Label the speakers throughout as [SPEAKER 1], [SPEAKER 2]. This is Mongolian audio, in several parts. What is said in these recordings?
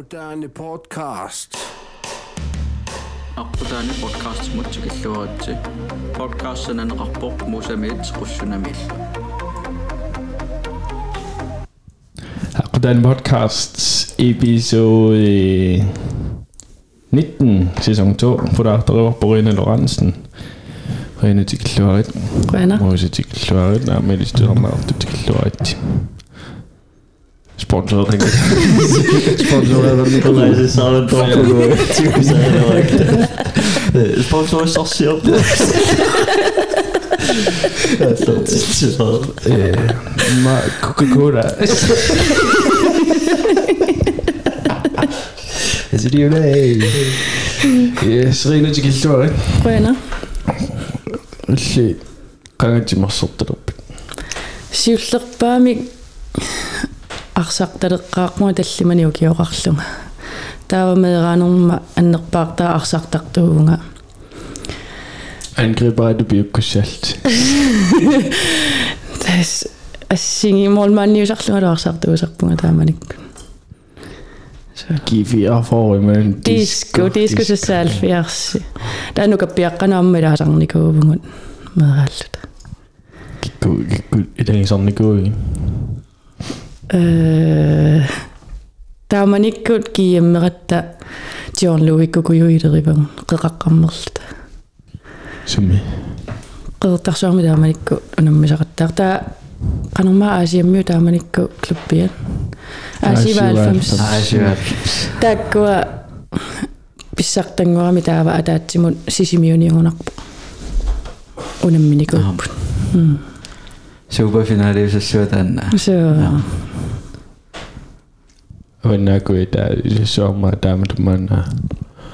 [SPEAKER 1] Moderne Podcast.
[SPEAKER 2] Akkudane podcast mutsikilluaratsi. Podcastsananaqarpoq musamit qussunamil.
[SPEAKER 3] Akkudane Podcasts episode øh, 19, sæson 2. Fodagterøver Borine Lorentzen. Rene tikilluarit. Rene. Mose tikilluarit. Amelie Styrmarv tikilluarit. Rene. Spongebob, denk ik. Spongebob hebben Nicolaas is aan het donker door.
[SPEAKER 2] Spongebob is ik heel Dat is wel...
[SPEAKER 3] Maar Coca-Cola.
[SPEAKER 2] Is het
[SPEAKER 3] hier mee? ಶ್ರೀನುಜಿಗೆ ಇಷ್ಟವೇ
[SPEAKER 4] ಏನು
[SPEAKER 3] ಶ್ರೀ ಕಾಂಗಜ್ಜಿ ಮಸ್ಸೊತ್ತರಪ್ಪ
[SPEAKER 4] арсарталеққаақмуа таллимани укиоқарлунга таава меераанерма аннерпаартаа арсартартуунга
[SPEAKER 3] angriber du biokkussalt
[SPEAKER 4] тас ассинги молмаанниусарлунга лаарсартуусарпунга тааманик
[SPEAKER 3] givi for imellem диско диско
[SPEAKER 4] саалфиарси таанука пиаққанаамма лаасарникуувгун мерааллута
[SPEAKER 3] gikku gikku ilang sarnikui э
[SPEAKER 4] тааманиккут кияммератта тиорнлуиккукуюилерипагун қеқаққармерлута
[SPEAKER 3] sumi
[SPEAKER 4] qeertarsuarmi taamanikku unammisaqattaar taa qanormaa aasiammiu taamanikku klubbian aasiva alfams
[SPEAKER 3] Aasiva.
[SPEAKER 4] taakkua pissartanguarami taava ataatsimut sisimiuniungunarpu unamminikuupput
[SPEAKER 2] Superfinaliusassuutanna. so avannaaku
[SPEAKER 3] Även när jag går sommar, där med mönna.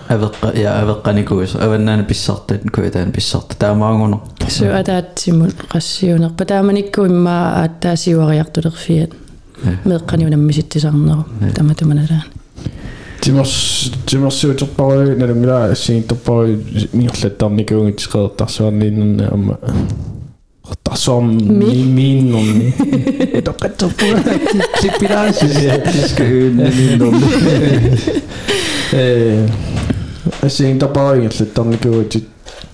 [SPEAKER 2] Ja, även när jag går ut. Även när jag blir satt, den går ut, den blir satt. Det är många nu. Så
[SPEAKER 4] är det att simulationer. På det man inte går ut att det är sju år i hjärtat och fint. Med kan ju nämna sitt tillsammans. Det är med mönna där.
[SPEAKER 3] Det är så att jag när jag ser inte bara min lättare när jag går ut i skrattar så är det innan qeertarsuarniinnerna amma qeertarsuarm Mi- miinnerni toqqatterpura klippilaasi э ассиingterparu ingillattarnikuutit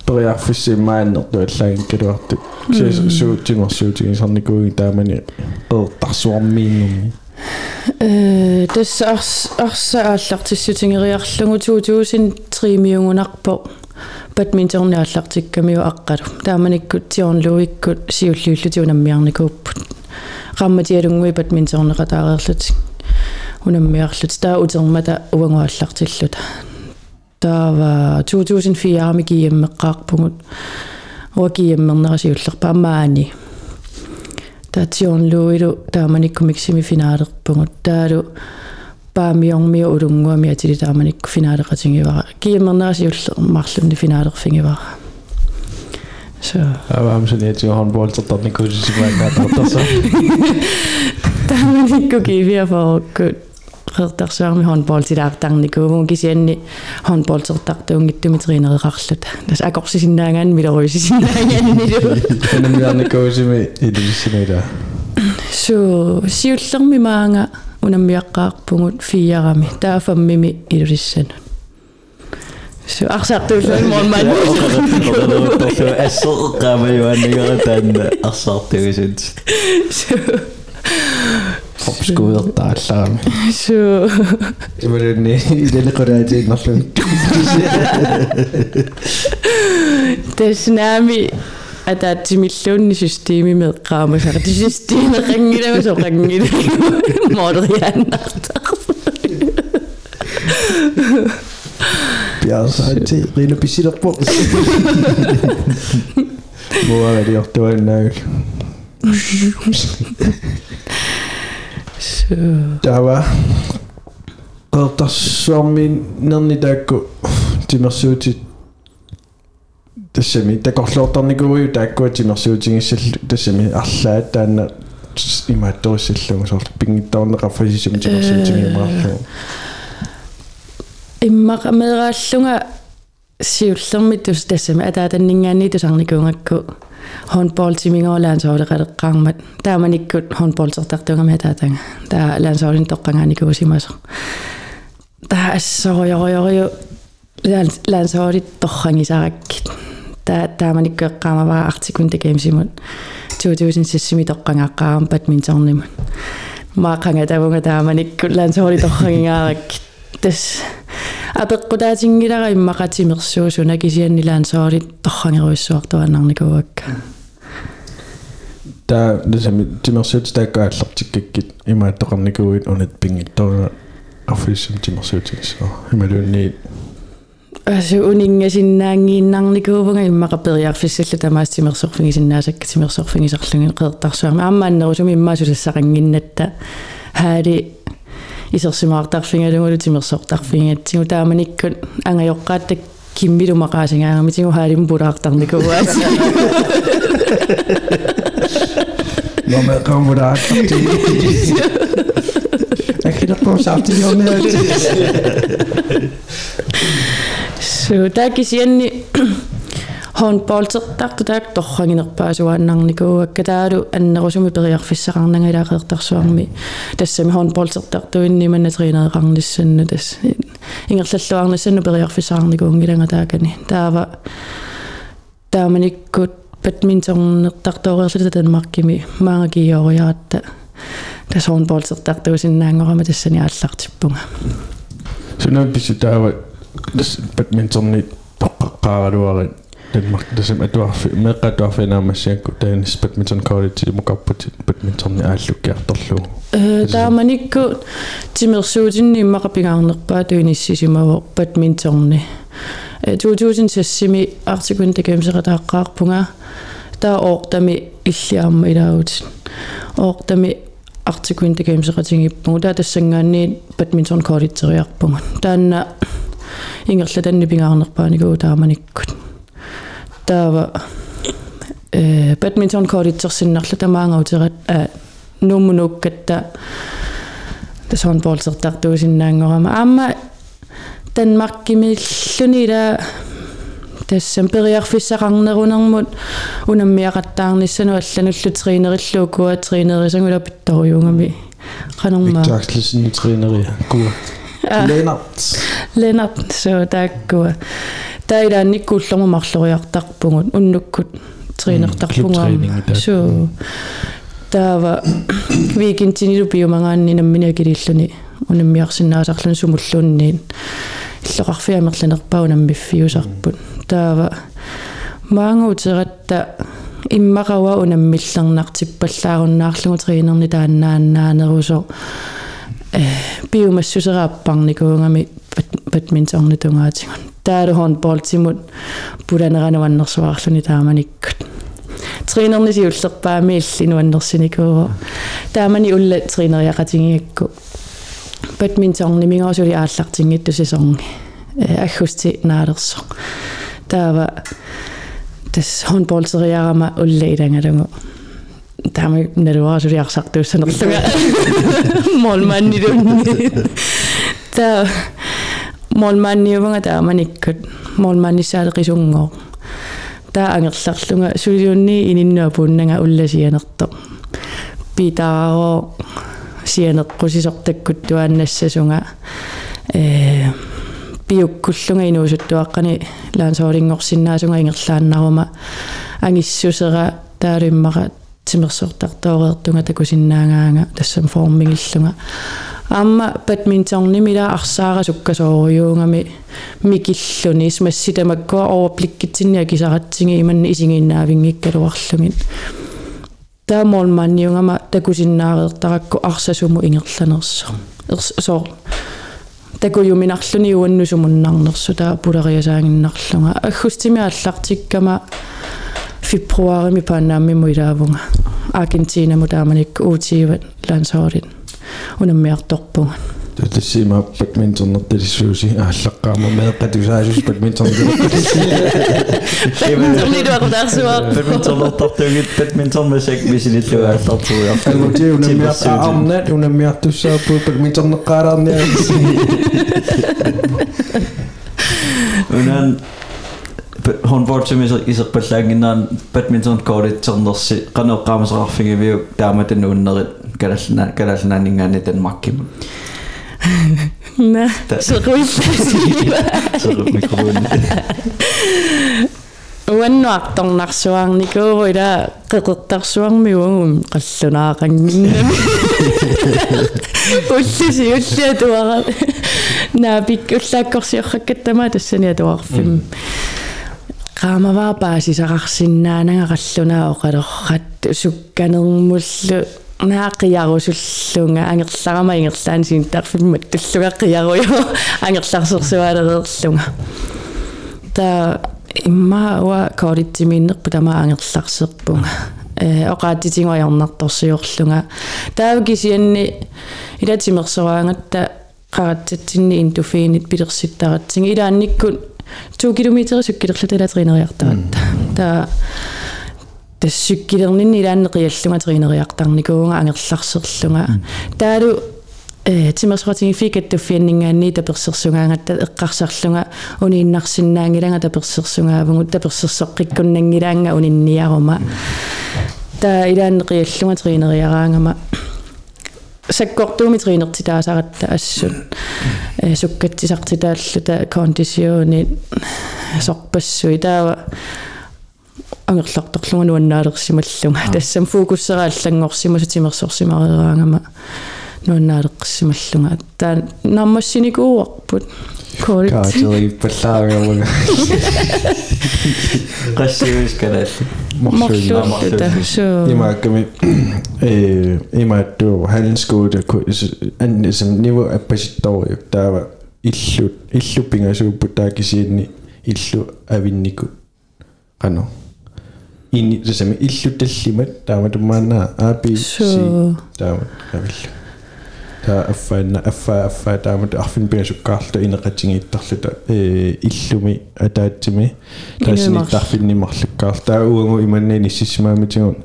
[SPEAKER 3] periarfissimmaannertu аллагин калуарту суу тимерсуутигисарникууги таамани qeertarsuarmiinnerni
[SPEAKER 4] Э тасса арс арса ааллартиссутингериарлугу 2003 badminton ааллартиккамиу аққалу тааманиккут тиорнлуиккут сиуллиуллути унаммиарникууппут qammatиалунгуи badmintonеқатаареерлутик унаммиарлут таа утермата уангуаллартиллута таава 2004 арми киеммеққарпугут уакиеммернерасиуллерпа амаани таатиорнлуилу тааманиккумик семифинаалерпугут таалу паамиормиу улунгуами атили тааманикку финаалеқатингивара киеммернерасиуллер марлунни финаалерфингивара so
[SPEAKER 3] аваамсуни атига хонболтерторникуусисимаакаатартарса
[SPEAKER 4] тааманикку кивиафоруккут qertarsuarmi handball tilaartarnikuumu kisianni handballtertartuungittumi treeneriqarluta tas akorsisinnaangaan mileruisisinnaangaannilu
[SPEAKER 3] Unammiarnikuusimi ilissimiila.
[SPEAKER 4] so siullermi maanga unammiaqqaarpungut fiarami taafammimi ilulissanut so arsartuulluin mormannu
[SPEAKER 2] Assoqqaamajuannigeratana arsaartugisut.
[SPEAKER 4] so
[SPEAKER 3] Hopskuudertaallаарami.
[SPEAKER 4] so
[SPEAKER 3] Imulunni ilaliqulaatiinnerlun.
[SPEAKER 4] tasnaami атаатсимиллуунни системи меэккаамасара ти системи қангилама со қангила модриааннартар
[SPEAKER 3] Piasaati rila pisilerpo. Muavaliortuannaagul.
[SPEAKER 4] so
[SPEAKER 3] Tava. Qertarsuarmin nerni taakku timersuutit тассами такорлуортарникуи тааккуа тимерсуутингиссаллу тассами арлаат таанна имаатториссаллугу соор пингиттарнеқарфасисами тимерсуутингимаарлугу
[SPEAKER 4] иммаqa meeraallunga siullermi tus tassami ataatannингаани тусарникуунгакку handball тимингоолаансаулеқалеққармат тааманиккут handball сертартунгами атаатанга таа лаансаулин тоққанганикуусимасо таа ассориориориу лансоорит торрангисараккит таа тааманиккеққаамаваа артикун такеимсимут 2000 тоққангааққарам бадминторнимут маақанга тавунга тааманикку лансоори торрангингаараккит тас апеққутаатингилара иммақатимерсуусуна кисианни лансоори торрангеруиссуартуаннарникуакка
[SPEAKER 3] таа лисами тимерсуут тааккааллартиккаккит имааттоқарникуит унат пингиттора аффисим тимерсуутиксоо ималуунни
[SPEAKER 4] асу унингасиннаангииннарникуувнга иммақапериарфиссалла тамаастимерсорфигисиннаасакка тимерсорфигисарлугин қеэртарсуарма аммааннерусуми иммаасулассақангиннатта хаали исерсимаартарфингалугулу тимерсортарфингатсигу тааманиккут ангайоққааттак киммилумақаасингаагами тигу хаалим пулаартарникууаас
[SPEAKER 3] Номер камураатти Акилерпуусаартиорниат
[SPEAKER 4] so такисианни håndboldtaqtu taak torranginerpaasuaannarnikuuakka taalu annerusumi periarfissaqarnangalaareertarsuarmi тассами håndboldtaqtuinni manna тринеэқарнissannu тас. Ингерллуарнissannu periarfissaqarnikuungиланга таакани таава тааманиккут badmintonnertartooriерлута танмаркими маангакиориаратта тас håndboldtaqtuусиннаангорама тассани ааллартиппунга.
[SPEAKER 3] Сунаа писутаава badmintonни тоққаққааралуарит Danmark тасам атуарфи меққатуарфинаамассиакку таанис badminton college мукаппут badmintonни ааллуккиарторлуу э
[SPEAKER 4] тааманикку тимерсуутинни иммақапингаарнерпаа туиниссисимаво badmintonни э 2000 артикун такемсеқатааққаарпунга таа оортами иллиарма илаагут оортами артикун такемсеқатингиппугу таа тассангаанни badminton college-ериарпунга таанна ингерлатанни пингаарнерпааникуу тааманиккут таава э badminton college-ерсиннарлу тамаангаутерат а нуммунуккатта тас håndboldsertartuusinnaangorama аама танмаркимиллуни ила тассам периарфиссақарнерунэрмут унаммиақаттаарниссану аллануллу тринериллуукуа тринерисангула питторюунгами qanarmaa
[SPEAKER 3] Victorslisen træneri Gud Lennart
[SPEAKER 4] Lennart so taakkuа таилаанниккууллэрму марлориартарпугут уннуккут тринертарпунгаа клубтренинги so таава викинтинилу пиумагаанни наммина килиллуни унаммиарсинаасарлун сумуллуунниин иллоқарфиамерланерпау наммиффиусарпут таава маангуутератта иммақава унаммиллернартиппаллааруннаарлугу тринерни тааннааннаанерусо э биумассусерааппарникуунгами badmintonни тунгаатигун таалу håndboldtimut пуланерануаннерсуарлуни тааманиккут тринерни сиуллерпаами иллинуаннерсиникуу таамани улла тринериақатингиакку badmintonни мингоосули ааллартингитту сисорни аггусти наалерсо таава тас håndboldseriarama улла илангалугу таами налуарасулиарсартууссанерлуга молманнилунни таа молманниувага тааманиккут молманнисаалеқисунгоо таа ангерларлунга сулиунни ининнуа пууннага улласианерто питааро сианеққусисортаккут туааннассасунга э пиуккуллунга инуусуттуаққани лаансоолингорсинаасунга ингерлааннарума ангиссусера таалиммара тимерсортартоореертунга такусиннаагаанга тассам формингиллунга аама badmintonнимила арсаара суккасоориуунгами микиллуни смасситамаккуа overblikkitsinnia кисаратсиги иманни исигииннаавингиккалуарлугин таамолманниунгама такусиннаареертаракку арсасуму ингерланерсо соо такуюминарлуни уаннусумуннарнерсу таа пулериасаангиннарлунга аггустими аллартиккама фебруарими паанааммиму илаавунга аргентинаму тааманикку уутииват лансоорит унаммиарторпунга
[SPEAKER 3] тассима badmintonнерталиссууси ааллаққаама меэққатусаасус badminton
[SPEAKER 4] badmintonнилуақутаарсуаа badmintonнертартугит
[SPEAKER 2] badminton масак мисиниллуга аллартугуяр алути унаммиарта арнат
[SPEAKER 3] унаммиартуссааппу badmintonнеққалаарниа
[SPEAKER 2] унан håndbold som især især ballanginan badminton kortet ternersi qaneqqaamisaqarfigivio taamatan uunnerit kalallana kalallanaanningaani Danmarkkim
[SPEAKER 4] на сеқуиппасива Så mikrofonen. уаннуарторнарсуарникууру ила қеқертарсуармиугум қаллунаақангиннами уллуси уллиа туара наапик уллааккорсиорраккаттама тассани туарфим qaamavaa Paasisaqarsinnaananga qallunaa oqalorrat sukkanermullu naaqiyarusullunga angerlarama ingerlaan siin tarfimmat tullugaqiyaruyo angerlarsersualereerlunga ta imma wa koorittimiinnerpu tama angerlarserpunga э оqaatитингуайорнарторсиорлунга таавкисианни илатимерсораангатта qarattatsinni intufiinit pilersittaratsingi ilaannikkut 2 километри суккилерлутала тринериартарат та тассуккилернинни илааннеқиаллунга тринериартарникуунга ангерларсерлунга таалу э тимерсоратинги фикаттуффианнингаанни таперсерсунгаангатта эққарсарлунга унииннарсиннаангиланга таперсерсунгаавгу таперсерсоққиккуннангилаанга унинниарума та илааннеқиаллунга тринериараангама саккортууми тринертитаасаратта ассут э суккатсисартитааллута кондисиони сорпассуи таава ангерларторлунга нуаннаалерсималлунга тассам фокуссерааллангорсимусу тимерсорсимарераангама нуаннаалеққиссималлунга таа наммассиникууарпут коорит Kaateri
[SPEAKER 3] паллааргавага.
[SPEAKER 2] Qassiuis kanal. марлуутта
[SPEAKER 4] суу
[SPEAKER 3] Имаакками э имааттуу халинскууда анни сам ниву аппаситториук таава иллут иллу пингасууппут таакисиинни иллу авиннику qano inni сами иллу таллимат таама тумаанаа аапи си Суу. таама авилла та аффаанна аффа аффа таамат арфин пингасуккаарлу инеқатингииттарлута э иллуми атаатсими. Таасини Инуимарл. тарфиннимарлуккаар таа уангу иманнини сиссимаамитигун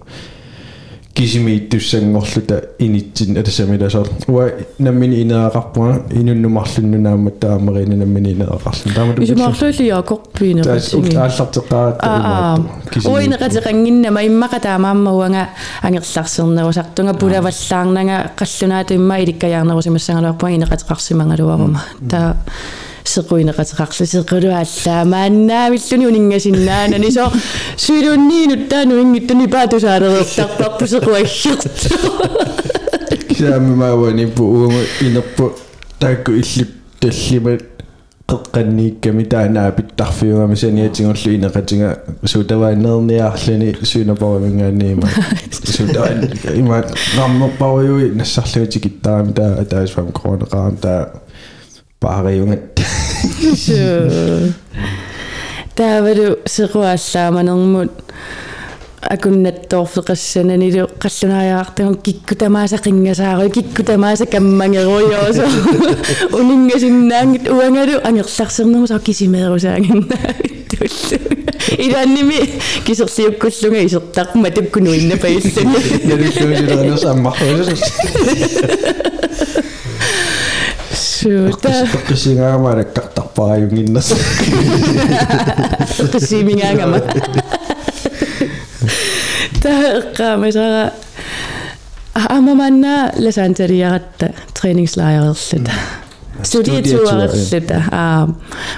[SPEAKER 3] кисими туссангорлута инитсин атасамиласоор уа наммини инеақарпуга инуннумарлуннунаамат таамерина наммини инеқарлун таамат
[SPEAKER 4] исумарлуулиакорпине таас ааллартеқарат
[SPEAKER 3] аа уинеқатеқангиннама
[SPEAKER 4] иммақа таамааммауанга ангерларсернерусартунга пулаваллаарнага қаллунаату имма иликкаяарнерусимассангалуарпуга инеқатеқарсимангалуарума таа sequinеqateqarlu sequluallaa maannaavilluni uningasinnaanani so suilunniinut taanu ingittuni paatusaalereertarparpu sequaggertu
[SPEAKER 3] кисааммаавани пуугу инерпу таакку иллут таллимат qeqqanniikkami taanaa pittarfiugami saniatingorlu ineqatinga suutavaanneerniaarluni suunaporiminggaanniima suutavaan ima rammerpariui nassarluutikittaarami taa ataasfam koroneqaram taa paariungat
[SPEAKER 4] таавалу sequaallaamanермут акуннаттоорфеқассананилу қаллунааяартагун кикку тамааса қингасаару кикку тамааса каммангеруйоосо унингасиннаангит уангалу ангерларсернерму саа кисимеерусаагиннаавиттуллу илаанними кисерлиуккуллунга исертарпма таккуну иннапаиллуни налуллуусилернерсааммарруусус сута
[SPEAKER 3] qissingaamaalakkартарпааюнгиннас
[SPEAKER 4] qissimingangama таэккаамасара амаманна ласаанталиаратта тренingslejrerluta
[SPEAKER 3] студиатуарерлута
[SPEAKER 4] аа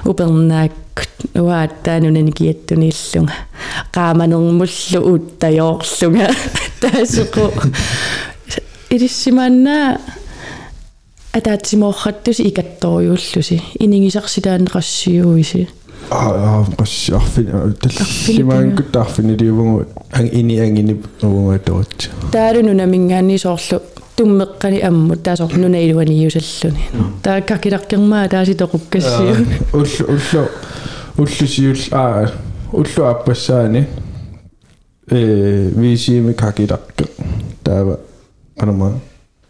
[SPEAKER 4] упернааккут уааттаанунани киаттуниллунга qaamanermullu uuttajoorlunga таасеқу илиссимаанна атаатсимоорраттуси икатторюуллуси инигисарсилаанеқассиуиси
[SPEAKER 3] аа arfin tallimaangkut arfiniliuvungu ang ini angini uvunga toot
[SPEAKER 4] таалуну намингаани соорлу туммеққани аммут таасоор нунаилуаниусаллуни таа какиларкермаа тааси тоқуккассиу
[SPEAKER 3] уллу уллу уллусиул аа уллу аппассаани. Э висими какиларке таава анама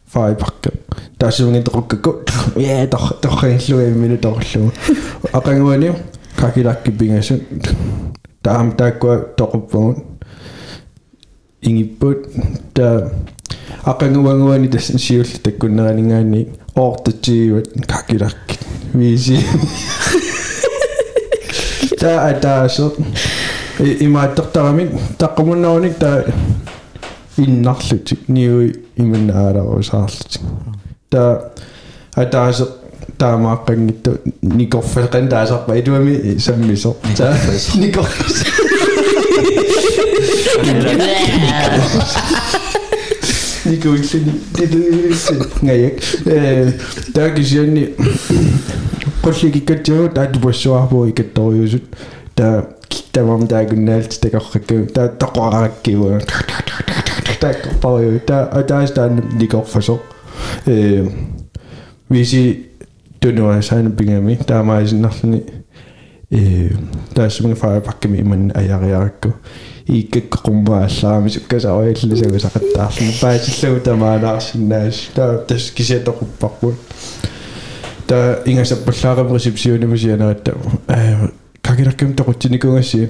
[SPEAKER 3] файпарке таасивнги тоқуккакку я тох тохиллуи минуторлу ақангуани какиларки пингасу таам тааккуа тоқуппагун ингиппут та ақангуангуани тас сиулли таккуннеранигаани оортатсигиват какиларки виси та атаасо имааттартарамик таққумуннеруник та иннарлутик ниуи иминнааларусаарлутик та атааса таамааққангитту никорфалқан таасарпа итуами саммисо таа никорфас никоиллини ngajak э таакисианни qulligikkatsigu таатупассуарпуу икатториусут таа тамам таагуннаалт такорракку таа тоққараккиуа tak var jo, der, og der ist dann die Kochfassung. Øh, hvis I er af sig en mig, der er meget sådan noget, der er simpelthen fra at pakke med, men er jeg reakko. Ikke krummer af sig, hvis jeg kan sige, at jeg lige skal sige, at der er sådan, bare så slå der meget af sin næs, der er skisset der rumper rundt. Der er ingen så på klare hvis jeg er nødt til. Kan ikke der gemme der kan sige.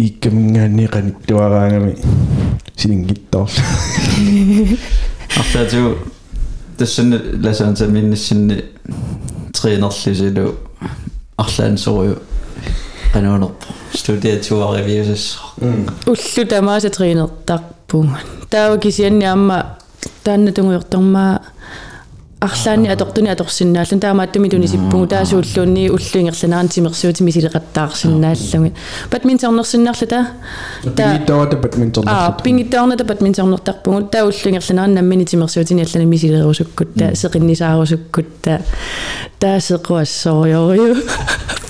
[SPEAKER 3] силиффига иккамингаанниқаниттуараангами силингиттоорла
[SPEAKER 2] артаату тассана ласаанса миннассинни тринерлисилу арлаан сорю qanunерпо студиатуаривиусас
[SPEAKER 4] уллу тамааса тринертарпуг таава кисианни амма таанна тунгуйортормаа арлаанни атортуни аторсиннааллун таамааттуми тунисиппугу таасууллуунни уллуингерланаран тимерсуутими силеқаттаарсиннааллуги бадминтернерсиннаарлу та?
[SPEAKER 3] Пингиттоората бадминтон аа
[SPEAKER 4] пингиттоорната бадминтернертарпугу таа уллуингерланаран наммини тимерсуутини аллана мисилерусуккут та сеқиннисаарусуккут та таасеқуассориориу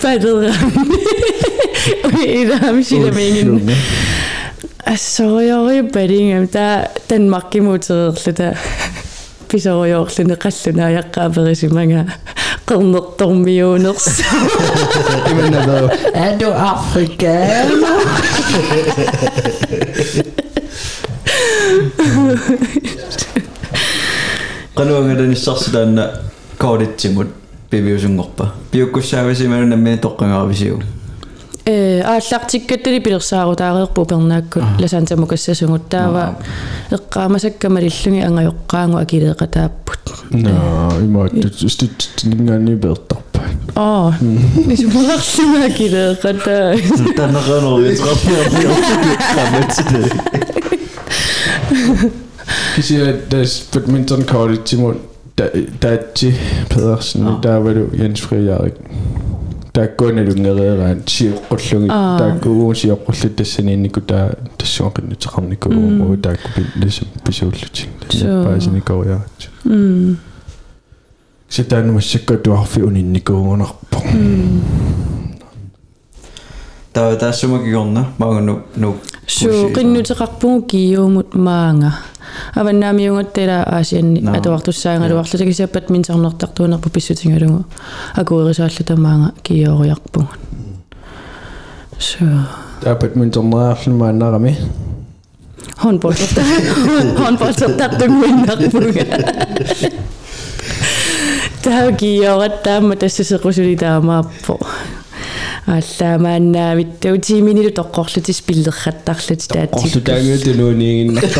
[SPEAKER 4] падерами ирамсилемингин ассориори падингам та танмаркимутерерлу та писориоорлуне қаллуна аяққааперисимага qernertormiunerс
[SPEAKER 3] иманнаа Er du afrikaner?
[SPEAKER 2] qanungalaniссарсилаанна коолитсимут пивиусунгорпа пиуккуссаависиману намми тоққангаарвисиу э
[SPEAKER 4] ааллартиккаттали пилерсаару таареерпу пернааккут ласаантамукассасугут таава эққаамасаккамалиллуги ангайоққаангу акилеэқатааппут наа
[SPEAKER 3] имааттут ститсингаани бертарпа
[SPEAKER 4] аа нисумарарлуга акилеэқатаа
[SPEAKER 2] таннеранериутеқарпиарпиортуққаматсите
[SPEAKER 3] кисиа дас бадминтон колледжимут таатси педерсен таавалу Jens Friarik тааккуналунгереерaan сиоққуллуги тааккугуу сиоққуллут тассанииннику таа тассуақиннутеқарнику уу таакку пиллисам писууллутин паасиникориаат
[SPEAKER 4] м
[SPEAKER 3] ситаanu массаккатуарфи унинникуугунарпо
[SPEAKER 2] таа таассумакигорна маагну ну суу
[SPEAKER 4] qinnuteqarpugu kiiuumut maanga аваннаамиунгаттала аасианни атуартуссаангалуарлу такисаппат минсарнертартуунерпу писсутингалугу акуерисааллу тамаанга кииориарпугун суу
[SPEAKER 3] таа бадминтоннераарлу мааннарами.
[SPEAKER 4] Håndboldsorter håndboldsortartuguinnarpuga таагиорат таама тассасеқусули таамааппо аллаамааннаавитту тиминилу тоққорлутис пиллерраттарлут таатсик орлу
[SPEAKER 3] таагуутулууниигиннарта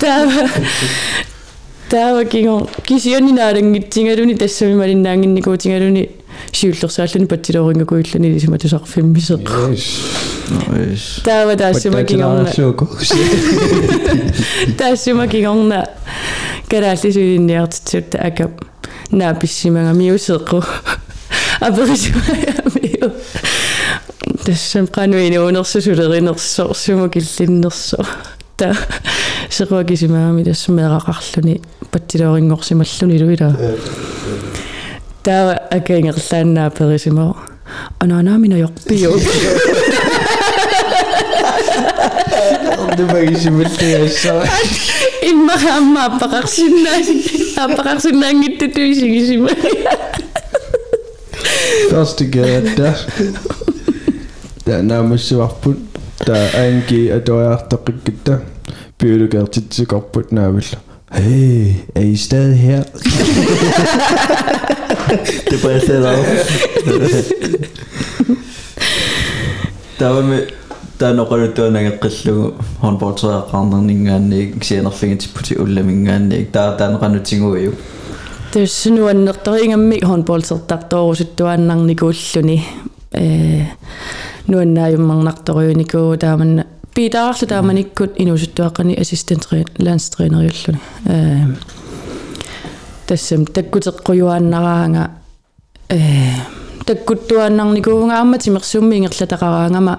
[SPEAKER 4] таава таава кинго кисионинаалангитсингалуни тассами малиннаангинникуутингалуни сиуллерсааллуни паттилорингакуиллуни лисима тусарфиммисеқ
[SPEAKER 2] ис
[SPEAKER 4] таава таассума кингорна
[SPEAKER 3] сууко
[SPEAKER 4] таассума кингорна карааллисуинниартитсутта акап нааписсимага миусеққу аперисумаямиу тассам qanуини унерсусулеринерсоо сума киллиннерсоо та серуакисимаами тассумеэқақарлуни паттилоорингорсималлуни луила таа акаингерлааннаа imam aparak sunang aparak sunang itu tuh sih sih
[SPEAKER 3] Førstegata. Der nærmest var på. Der er en G, og der er der rigtigt. Bjørnegade. Hey, er I stadig her?
[SPEAKER 2] det brændte jeg op. der var med ullamingaannik der der er ranu tinguiu
[SPEAKER 4] тассануаннертаринgamми хорнболсертартоорусуттуаннарникууллуни э нуаннаажуммарнарториуникуу тааманна питаарлу тааманиккут инусуттуаққани ассистентрин ланстринериуллуни э тассам таккутеққуюааннараанга э таккуттуааннарникуунгаама тимерсумми ингерлатақараангама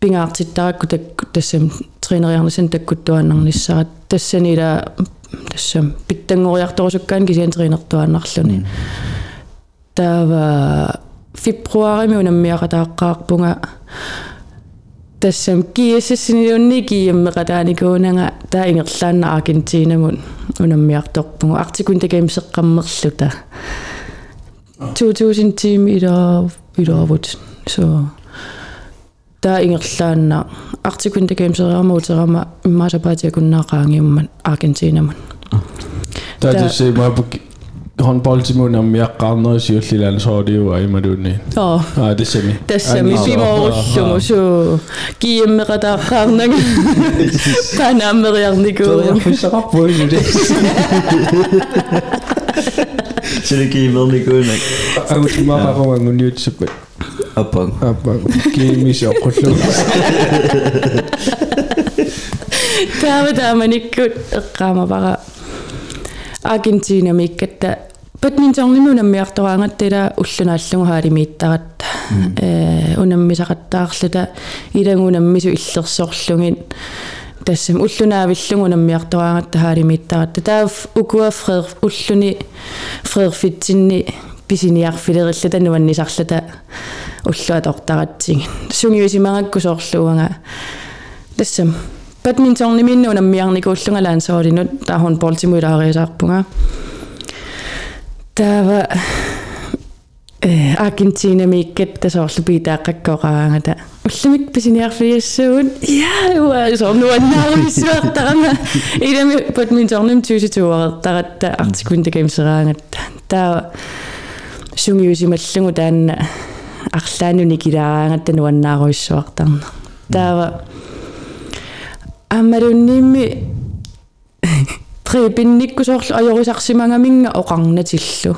[SPEAKER 4] пингаартиттаракку такку тассам тренериарнасан таккуттуааннарниссарат тассанила тассам питтангориарторусуккаан кисиантеринертуааннарлуни таава фебруарими унаммиақатааққаарпунга тассам киэссинилунни киеммеқатааникуунага таа ингерлаанна аргентинамун унаммиарторпунга артикун такаимсеққаммерлута 2000 тим ида идаавут so таа ингерлаанна артикун такаимсериармуутерама иммаасапаатиакуннаақаангиумман аргентинамун
[SPEAKER 3] Täytyy mä håndboldtimon om jeg rammer syrliland så er det jo ej med du nej. оо Ah, det ser vi.
[SPEAKER 2] Apa
[SPEAKER 3] kimi så kullu.
[SPEAKER 4] таава тааманиккут эққаамапара аргентина миккатта бадминтонними унаммиартораангаттила уллунааллугу хаалимииттаратта э унаммисақаттаарлута илагунаммису иллерсоорлугин тассам уллунаавиллугу унаммиартораангатта хаалимииттаратта таав укуа фред уллуни фредфитсинни писиниарфилерилла тануаннисарлата уллуатортаратсигин сунгиусимагаккусоорлуунга тассам badmintonniminnu unammiarnikuullungalaan soolinut taahun poltimuilaaриисаарпунга таава э аргентина миккет тасоорлу питааққаккоqaraangata уллумик писиниарфиассуут яа сорнуаннаарвиссуартарама илами badmintonnim туситуареқтаратта артикун такамсераангатта таа сунгиусималлугу таанна арлаануни килаараангатта нуаннааруиссуартарна таава аммалуннимми трипинниккусоорлу ajorисарсимангаминга оқарнатиллу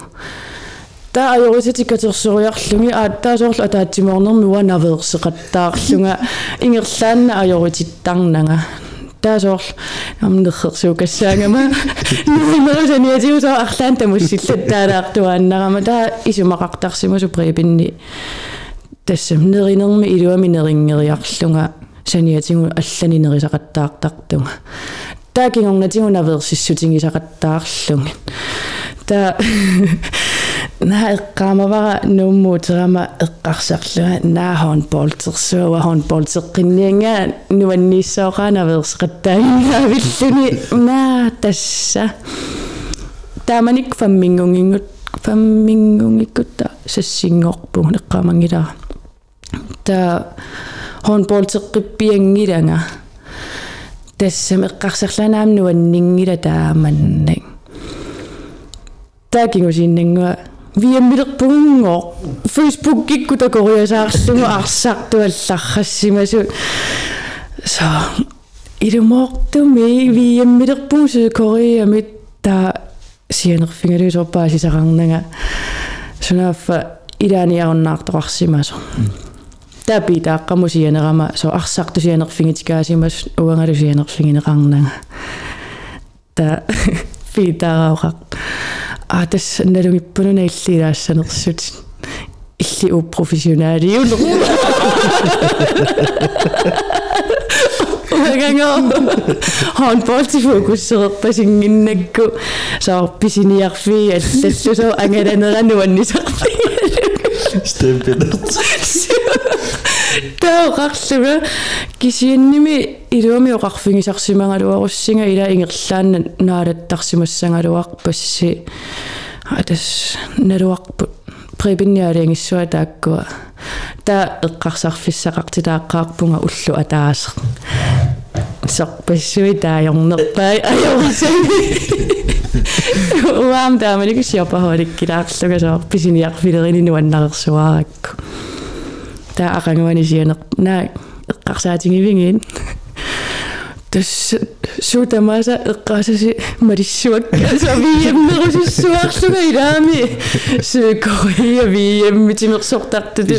[SPEAKER 4] таа. Ajorисатиккатерсориарлуги аа таасоорлу атаатсимоорнерми уанаверсеқаттаарлунга ингерлаанна ajoritittарнага таасоорлу амнерсерсуукассаангама нуинерусаниатиусоо арлаан тамуссиллат таалаартуааннарама таа исумақартарсимасу припинни тассам неринерми илуами нерингериарлунга саниатингу алланинерисақаттаартартунга таакингорнатигунаверсиссутингисақаттаарлугин та на эққаамавара нууммуутерама эққарсарлуга наахон болтерсуа хон болтеққиннианга нуанниссооранаверсеқаттаагингаавиллуни наа тасса. Тааманик фаммингунгингут фаммингунгиккутта сассингорпуг эққаамангилара та håndboldteqippianngilanga тассам эққарсарланаам нуаннингила тааманнак таакингусииннангуа виаммилерпугунгоо фейсбук кикку такориасаарлугу арсартуалларрассимасу со илумоортуми виаммилерпуусу кориамит та сианерфингалуусорпаасисақарнага сунаффа илааниаруннаартоқарсимасо тапитааққамусианерама со арсартусианерфингитикаасимас уангалусианерфингинеқарнага та питараоқақ а тас налугиппунуна иллилаассанерсут илли у профессионалиулу Гагаа håndboldfokusserpasingиннакку саар писиниарфи аллаллусоо ангаланерануаннисарфи
[SPEAKER 2] стемпинерт
[SPEAKER 4] таоқарлуга кисианними илуами оқарфигисарсимангалуаруссинга ила ингерлаанна наалаттарсимассангалуарпасси атас налуарпут прибинниалиангиссуа тааккуа. Та эққарсарфиссақартилааққаарпунга уллу атаасе сорпассуи таajornerpaa ajorissami уам тааманик сиопахолик килаарлугасоо писиниарфилерини нуаннарерсуаракку daar organisieren. Na qarsaatin ivingin. Dus suurta masa qasasi marissuak saviimmerusi suarlunga ilaami suukoria viimmitimersortartut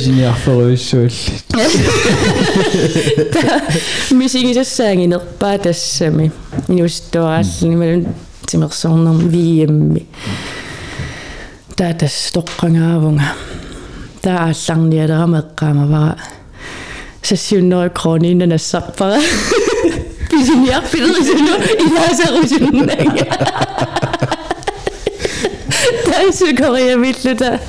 [SPEAKER 4] zonder wie tassami mee. Dat is toch taatas toqqangaavunga таа аалларниалерама эққаамавара сассиуннери крониинна нассарпара писиниарфилерисуну илаасарусуннага тайсу кориавиллута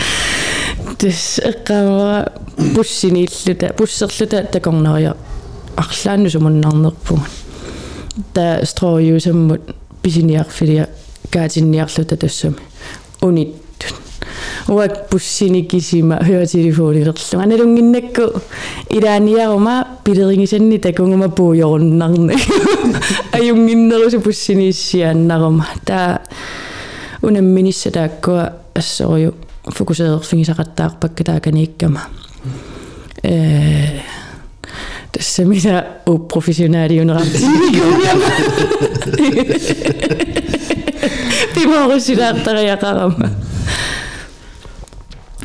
[SPEAKER 4] тас эққаамавара буссинииллута буссерлута такорнериа арлаанну сумуннарнерпугун та строюсаммут писиниарфилиа каатинниарлута тассами униттут уак буссиникисима høretelefonilерлу аналунгиннакку илааниарума пилерингисанни такунгума пуйоруннарне аюнгиннерусу буссинииссиааннарума таа унамминисса тааккуа ассориу фокусеерфигисақаттаарпакка тааканииккама э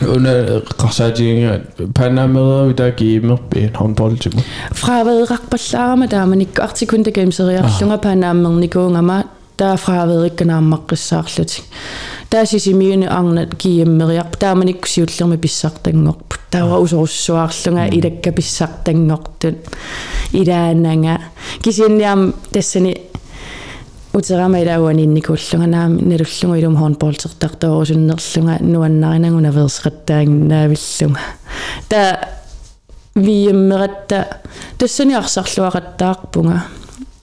[SPEAKER 3] Under Qasadinga, Panama, der gamer ben håndboldtimer.
[SPEAKER 4] Fra hvad rak på samme der man ikke godt til kun det games og jeg ah. slunger Panama ni gonga ma der fra hvad ikke når man qissarlut. Der sis i mine angna gamer jeg der man ikke sjutler med bissartangorp. Der var også suarlunga mm. i det bissartangorten. I der nanga. Kisin jam dessini наами налуллунга илум хорнболтертартоорусуннерлунга нуаннаринагуна версеқаттаангнаавиллунга та виеммератта тассани арсарлуақаттаарпунга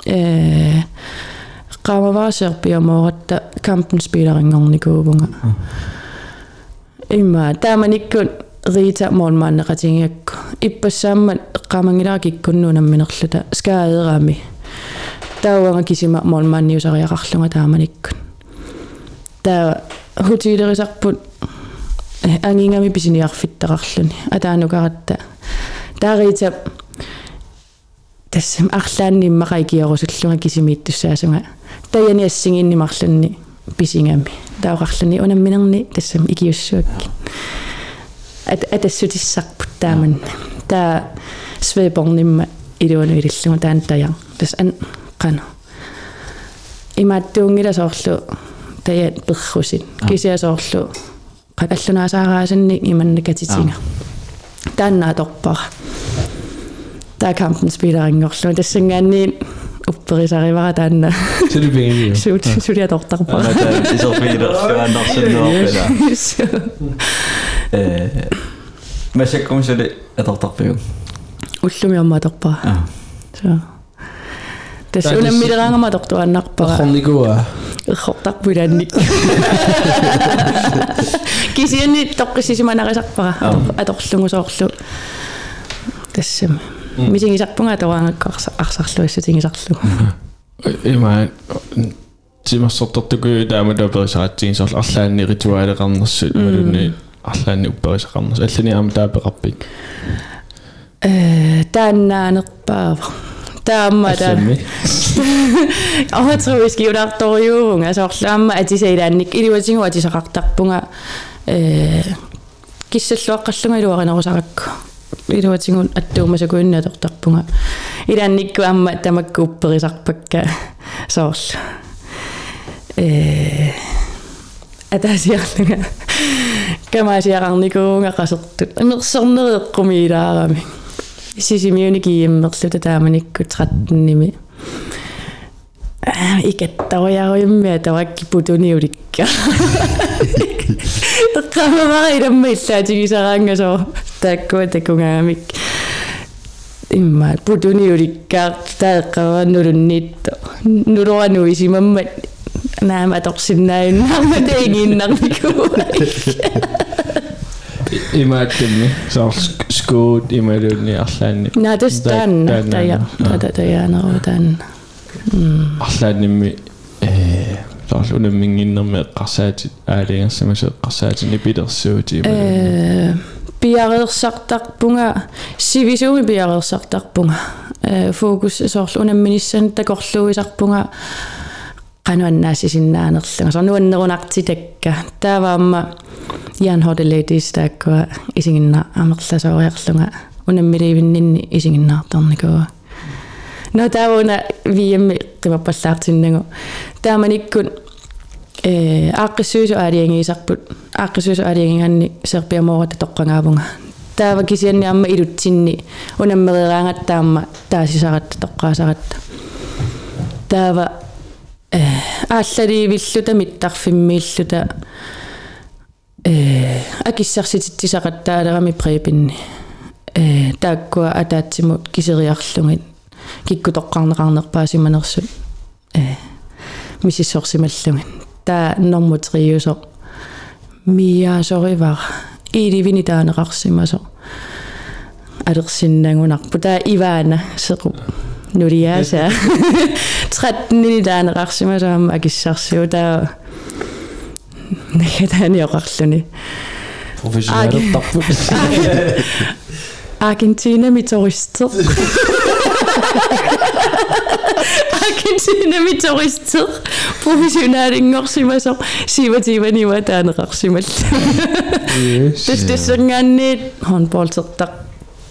[SPEAKER 4] э qaamavaasерпиамооратта кампен спилерингорникуувунга имма тааманиккун рита моонмааннеқатингиакку иппассааммат эққамангилаакиккуннуунамминерлута скааерами тауанга кисима моонмаанниусариақарлунга тааманиккун таа хутилерисарпут ангингами писиниарфиттақарлуни атаанукаратта таарита тассам арлаанниммақай киорусуллунга кисимииттуссаасунга таяни ассигиннимарлунни писингами таоқарлуни унамминерни тассам икиуссуакки ат атассутиссарпут тааман таа свеборнимма илуану илиллунга таан таян тас ан qana имааттуунгиласоорлу таяат перрусин кисиасоорлу qaqallunaasaaраасанни иманнакатитинга тааннаа торпара таа кампен спилерингорлу тассангаанни упперисаривара таанна
[SPEAKER 3] сулипингиу суут
[SPEAKER 4] сулиа тортарпара Amata
[SPEAKER 2] isorfiilerluannarsunnuarpila э масаккумсули аторторпигу
[SPEAKER 4] уллуми амма торпара а so тас унаммилераангама тортуаннарпара
[SPEAKER 3] хорникуа
[SPEAKER 4] эрхортарпулаанник кисианни тоққиссисиманарисарпара аторлугусоорлу тассама мисигисарпунга тоаангаккарса арсарлуиссутингисарлугу
[SPEAKER 3] има тимассортортуку таамата перисаратсигин сорл арлаанни ритуалеқарнерсут малунни арлаанни упперисақарнерс аллани аама таапеқарпит
[SPEAKER 4] э тааннаанерпаава таамма таа аллами аватровиски юлаарторюунга соорлаама атисаилаанник иливатингу атисақартарпунга э киссаллуаққаллунга илуаринерусаракку илуатингун аттуумасакуинна тортарпунга илаанникку аама тамакку упперисарпакка соорлу э атасиарлунга камаасиақарникуунга қасертут амерсорнереэққуми илаарами сисимиуни кииммерлута тааманикку 13ними икаттаруяруйуммиа тавакки путуниуликка эққамамара иламма иллаатигисараангасоо тааккуа такунгаамик имма путуниуликкаа таэққаваннулунниитто нулорануисимаммат наама торсиннааюннарма таигииннарникуа
[SPEAKER 3] imajatemme se on skuut imajuuni allan näytös tän täjä
[SPEAKER 4] täjä no tän
[SPEAKER 3] allan nimi taas eh, unemming innamme qasaatit aalianssamasu qasaatinni pilersuuti
[SPEAKER 4] piareersartarpunga eh, sivisuumi piareersartarpunga eh, fokus sorlu unamminissan takorluisarpunga qanуаннаасисиннаанерлунга сорнуаннерунартитакка тааваама Jan Hodeladies тааккуа исигинна амерласоориарлунга унаммиливиннинни исигиннаартарникуа но таавуна виэмми qimappallaartinnangu тааманиккун э ааққиссуису аалиангиисарпут ааққиссуису аалиангиганни серпиамоората тоққангаавунга таава кисианниарма илутсинни унаммериаангаттаама таасисаратта тоққаасаратта таава э ааллаливиллута миттарфиммииллута э акиссарсититсисақаттаалерами препинни э тааккуа атаатсимут кисериарлугит. Кикку тоққарнеқарнерпаасиманерсут э мисиссорсималлугит таа нормутриусо миаасоривар иливини таанеқарсимасо алерсиннагунарпу таа иваана сеқу нулиаса 13 таанеқарсимасаама акиссарсиу таа нагатааниоқарлуни
[SPEAKER 3] профессионаалертарпу
[SPEAKER 4] Argentina med turister. Argentina med turister. Professionelle ingorsimaso. Siva tiva niwa taanaqarsimal.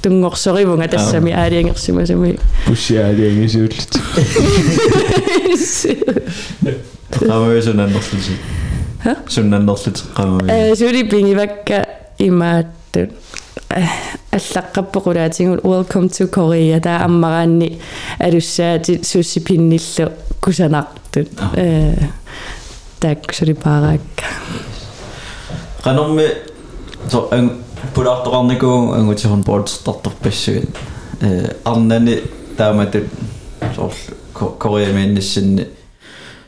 [SPEAKER 4] Tis tissangaanniit handballsertaq tungorsorimunga tassami aaliangersimasami.
[SPEAKER 3] пуссиаалиангисууллут
[SPEAKER 2] qamami sunannerlusi
[SPEAKER 4] Hæ?
[SPEAKER 2] sunannerlut qamami Э
[SPEAKER 4] сули пингивакка имааттут аллаққаппоқулаатингут welcome to korea. Таа аммараанни алуссаати суссипинниллу кусанартут э так сулипаараакка
[SPEAKER 2] qanormi so ang pulaartoqarniku angutihun boardstартарпассугит э арнани тааматут соор кориамииннссинни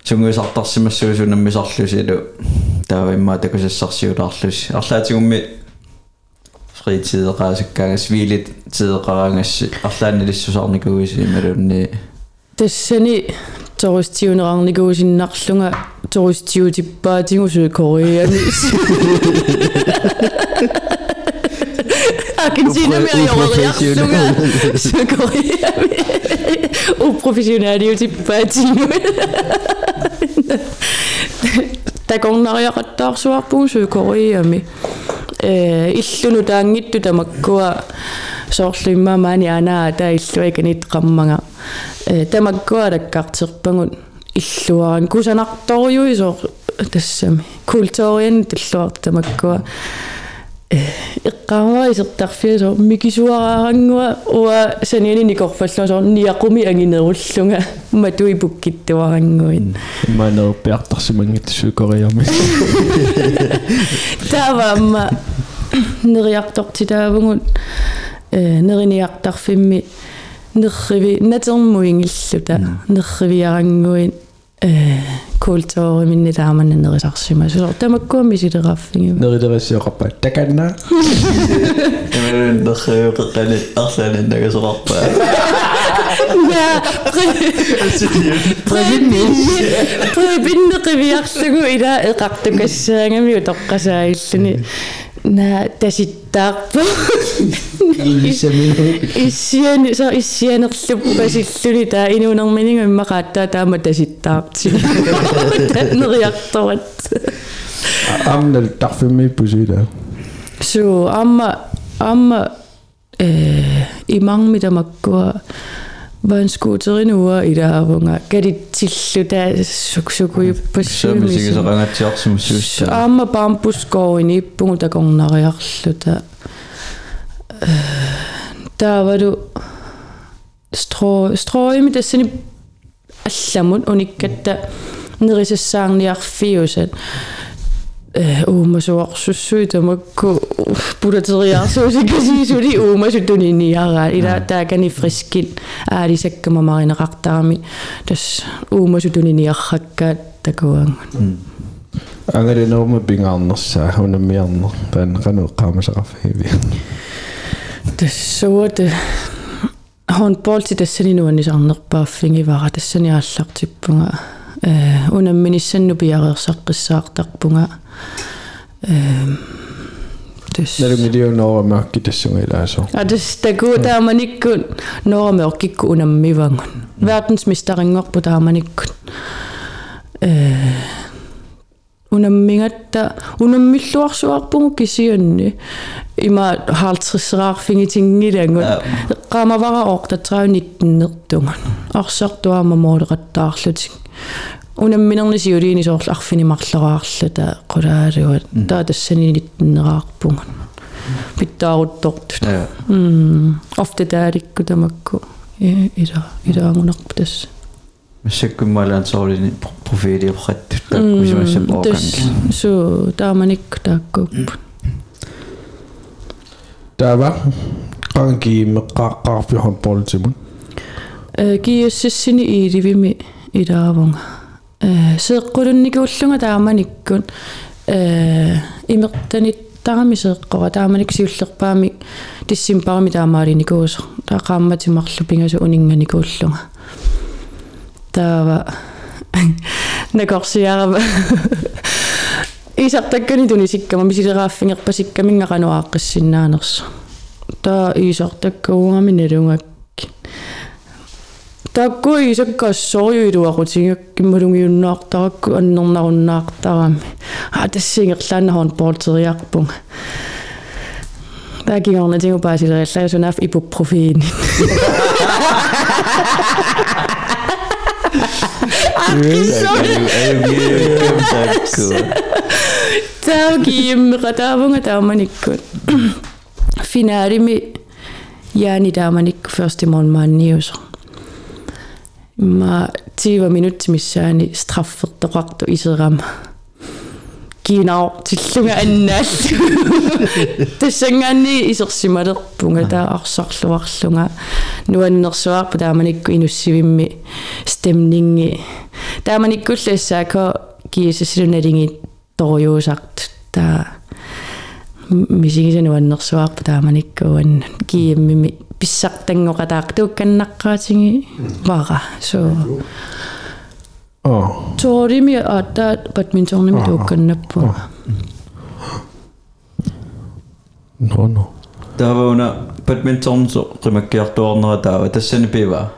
[SPEAKER 2] сунгуисартарсимассуусунаммисарлусилу таава иммаа такусассарсиулаарлус арлаатигумми фритидеqaасаккаагас вилит тидеqaраангасси арлааннилиссусаарникуиси ималунни
[SPEAKER 4] тассани тористиунерарникуусиннарлунга тористиутиппаатингу суу кореами Argentina med at jordre så Korea uprofessionaliutippaatингу такорнариақаттаарсуарпугу суу кореами э иллуну таангитту тамаккуа соорлуимма маани анаа таа иллуаканит қаммага э тамаккуа таккаартерпагут иллуаран кусанарторюи соор тассами култориан таллуарт тамаккуа э эққаамаа исертарфиасо микисуараарангуа уа саниани никорфаллуасоо ниақуми ангинеруллунга матуи пуккиттуарангуит
[SPEAKER 3] имаанерпиартарсимангит суукориарми
[SPEAKER 4] тааваама нериартортитаавгут э нериниартарфимми нерриви натермуингиллута нерривиарангуит э култоориминни тааманна нерисарсима сулор тамаккуами силераффиги
[SPEAKER 3] нерилериссиоқарпаа таканна ималун
[SPEAKER 2] нерриуқеққани арлааниннагасоқарпаа
[SPEAKER 4] я пребиннеқивиарлугу ила эқартукассаангами утоққасааиллуни на таситтаарпу иссиани со иссианерлуппасиллуни таа инуунермининга иммақааттаа таама таситтаарти нериарторат
[SPEAKER 3] амнал тарфимми пусуила
[SPEAKER 4] су амма амма э имангми тамаккуа ванскуутерин уа илаавунга калитсиллута суксукуйуппассуими
[SPEAKER 2] самисигисеқангатсиарсимассуусса
[SPEAKER 4] аама пампускоини иппугу такорнариарлута э таавалу стро строими тассани алламут униккатта нерисассаарниарфиусат э уумасуарсуссуи тамакку пулатериарсуусиккасиисули уумасутуниниараа ила таакани фрискит аалисаккама маринеқартарами тас уумасутуниниарраккаат такуангун
[SPEAKER 3] ангалинерма пингаарнерсаа хунаммиарнер таан кану qaamасақарфиви
[SPEAKER 4] тассуат handball тассани нуаннисарнерпааффингивара тассани ааллартиппунга э унамминissанну пиареерсаққиссаартарпунга э тэс Нэр
[SPEAKER 3] миллионоо маакки тассунгилаасо.
[SPEAKER 4] А тэс таку тааманикку норамеоркикку унаммивангун verdensmestariнгорпу тааманикку э унаммигатта унаммиллуарсуарпугу кисиунни има хаалтрisseraarfingitiнгилангут qaamavara ortatraunittennertungan арсартуама моолеқаттаарлутик унамминерни сиулиини соорлу арфинимарлераарлута qulaалуат таа тассанинитнераарпуган питтааруттортут
[SPEAKER 2] Ja.
[SPEAKER 4] м офте тааликку тамакку э ида идаангунарпу тасса
[SPEAKER 2] Массаккуммалаан соорини профилиоқаттут таккусимассап ооканги.
[SPEAKER 4] су тааманикку тааккууппут
[SPEAKER 3] Таава qangi meqqaaqqaarpi handballtimun.
[SPEAKER 4] э киуссассини ииливими илаавунга э сеэккулунникууллунга тааманиккун э имертаниттарами сеэккора тааманик сиуллерпаами тиссимпарами таамаалиникуусо таақаамматимарлу пингасу унинганикууллунга таава накорсиарава исартаккани тунисиккама мисилерааффингерпасиккамингақануааққиссиннаанерсо таа исартаккуугами налунгакки такку исаккаассориуилуақутингак киммалунгиуннаартаракку аннернаруннаартарами а тассингерлааннахорн болтериарпунга тагиорна тингу паасилериллаасунаaf ипуппрофиин таугииммеqa таавунга тааманиккут финалими яани тааманикку ферсти монмаанниусо Ма 10 минут миссаани страффертоқарту исерама кинаа тиллунга аннааллу тассангаанни исерсималерпунга таа арсарлуарлунга. Нуаннерсуарпу тааманикку инуссивимми стемнинги. Тааманиккуллассаако киисассилуналинги торуюусарт таа. Мисигисануаннерсуарпу тааманиккуан кииммими писсартангоқатаақ туукканнаққаатинги вара со
[SPEAKER 3] Аа.
[SPEAKER 4] тоорими аата бадминтонними туукканнаппу
[SPEAKER 3] No no.
[SPEAKER 2] Таавауна badminton со qimаккиартуарнера таава тассани пива.